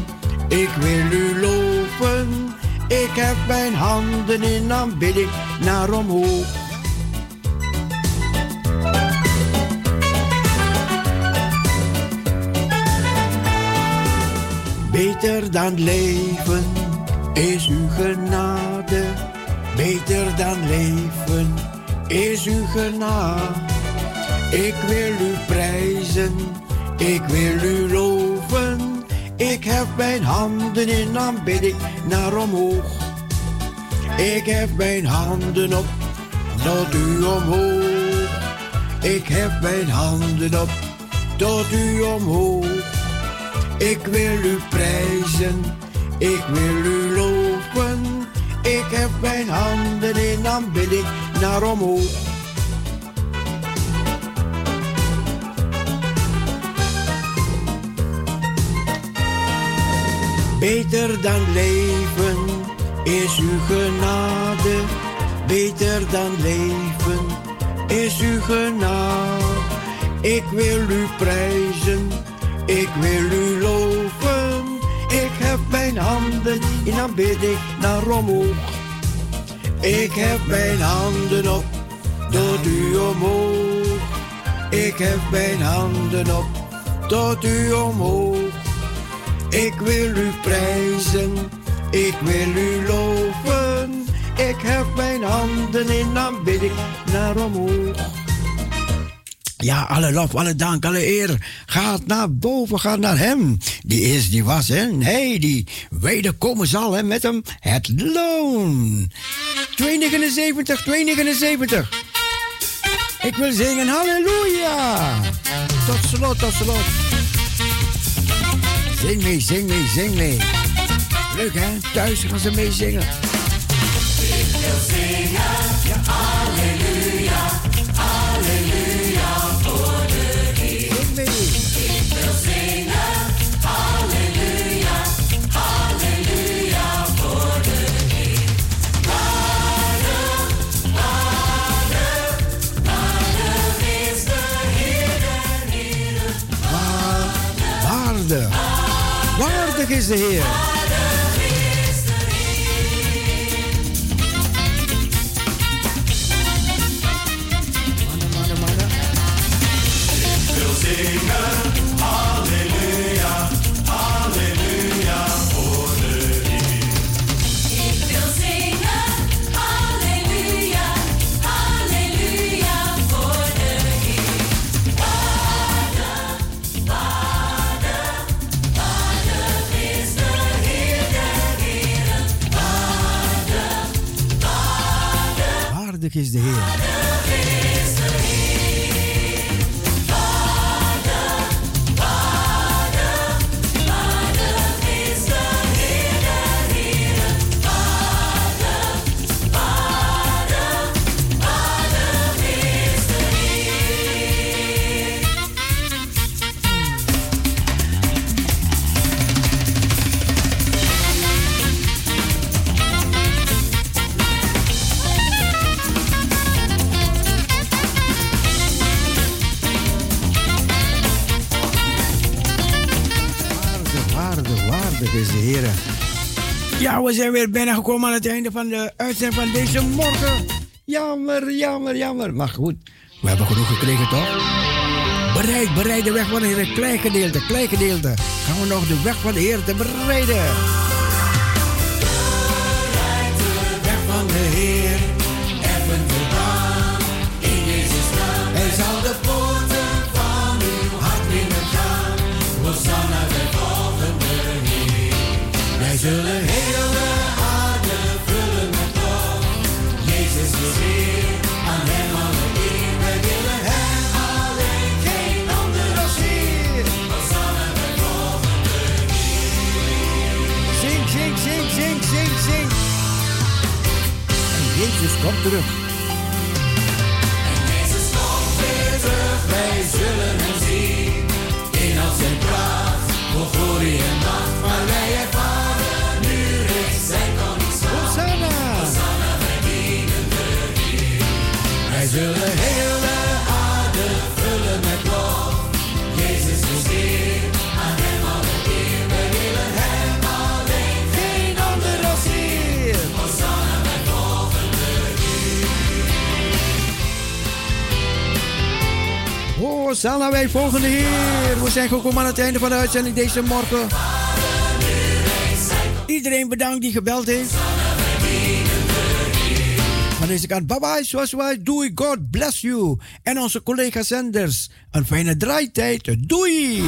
Ik wil u loven. Ik heb mijn handen in aanbidding naar omhoog. Beter dan leven is uw genade. Beter dan leven is uw genade. Ik wil u prijzen, ik wil u loven. Ik heb mijn handen in aanbidding naar omhoog. Ik heb mijn handen op tot u omhoog. Ik heb mijn handen op tot u omhoog. Ik wil u prijzen, ik wil u loven. Ik heb mijn handen in aanbidding naar omhoog. Beter dan leven is uw genade. Beter dan leven is uw genade. Ik wil u prijzen, ik wil u loven. Ik heb mijn handen in aanbidding naar omhoog. Ik heb mijn handen op tot u omhoog. Ik heb mijn handen op tot u omhoog. Ik wil u prijzen, ik wil u loven. Ik heb mijn handen in aanbidding naar omhoog. Ja, alle lof, alle dank, alle eer gaat naar boven, gaat naar hem. Die is, die was, hè. Nee, die wederkomen zal, hè, met hem het loon. 279, 279. Ik wil zingen, halleluja. Tot slot, tot slot. Zing mee, zing mee, zing mee. Leuk, hè? Thuis gaan ze mee zingen. Is de Waardig is de Heer. We zijn weer bijna gekomen aan het einde van de uitzending van deze morgen. Jammer, jammer, jammer. Maar goed, we hebben genoeg gekregen, toch? Bereid, bereid de weg van de Heer. Klein gedeelte, klein gedeelte. Gaan we nog de weg van de Heer te bereiden. weg van de Heer, even vandaan. In Jezus naam, Hij zal de poorten van uw hart binnengaan. Hosanna, de Heer. Wij zullen heel Jezus komt terug. Jezus komt weer terug, wij zullen hem zien. In al zijn pracht, vol glorie en macht. Maar wij ervaren nu rechts zijn koningsmacht. Hosanna! Hosanna, wij dienen de Heer. Wij zullen Snel naar wij volgende Heer. We zijn gekomen aan het einde van de uitzending deze morgen. Iedereen bedankt die gebeld heeft. Van deze kant, bye bye, zoals wij. Doei, God bless you. En onze collega zenders, een fijne draaitijd. Doei!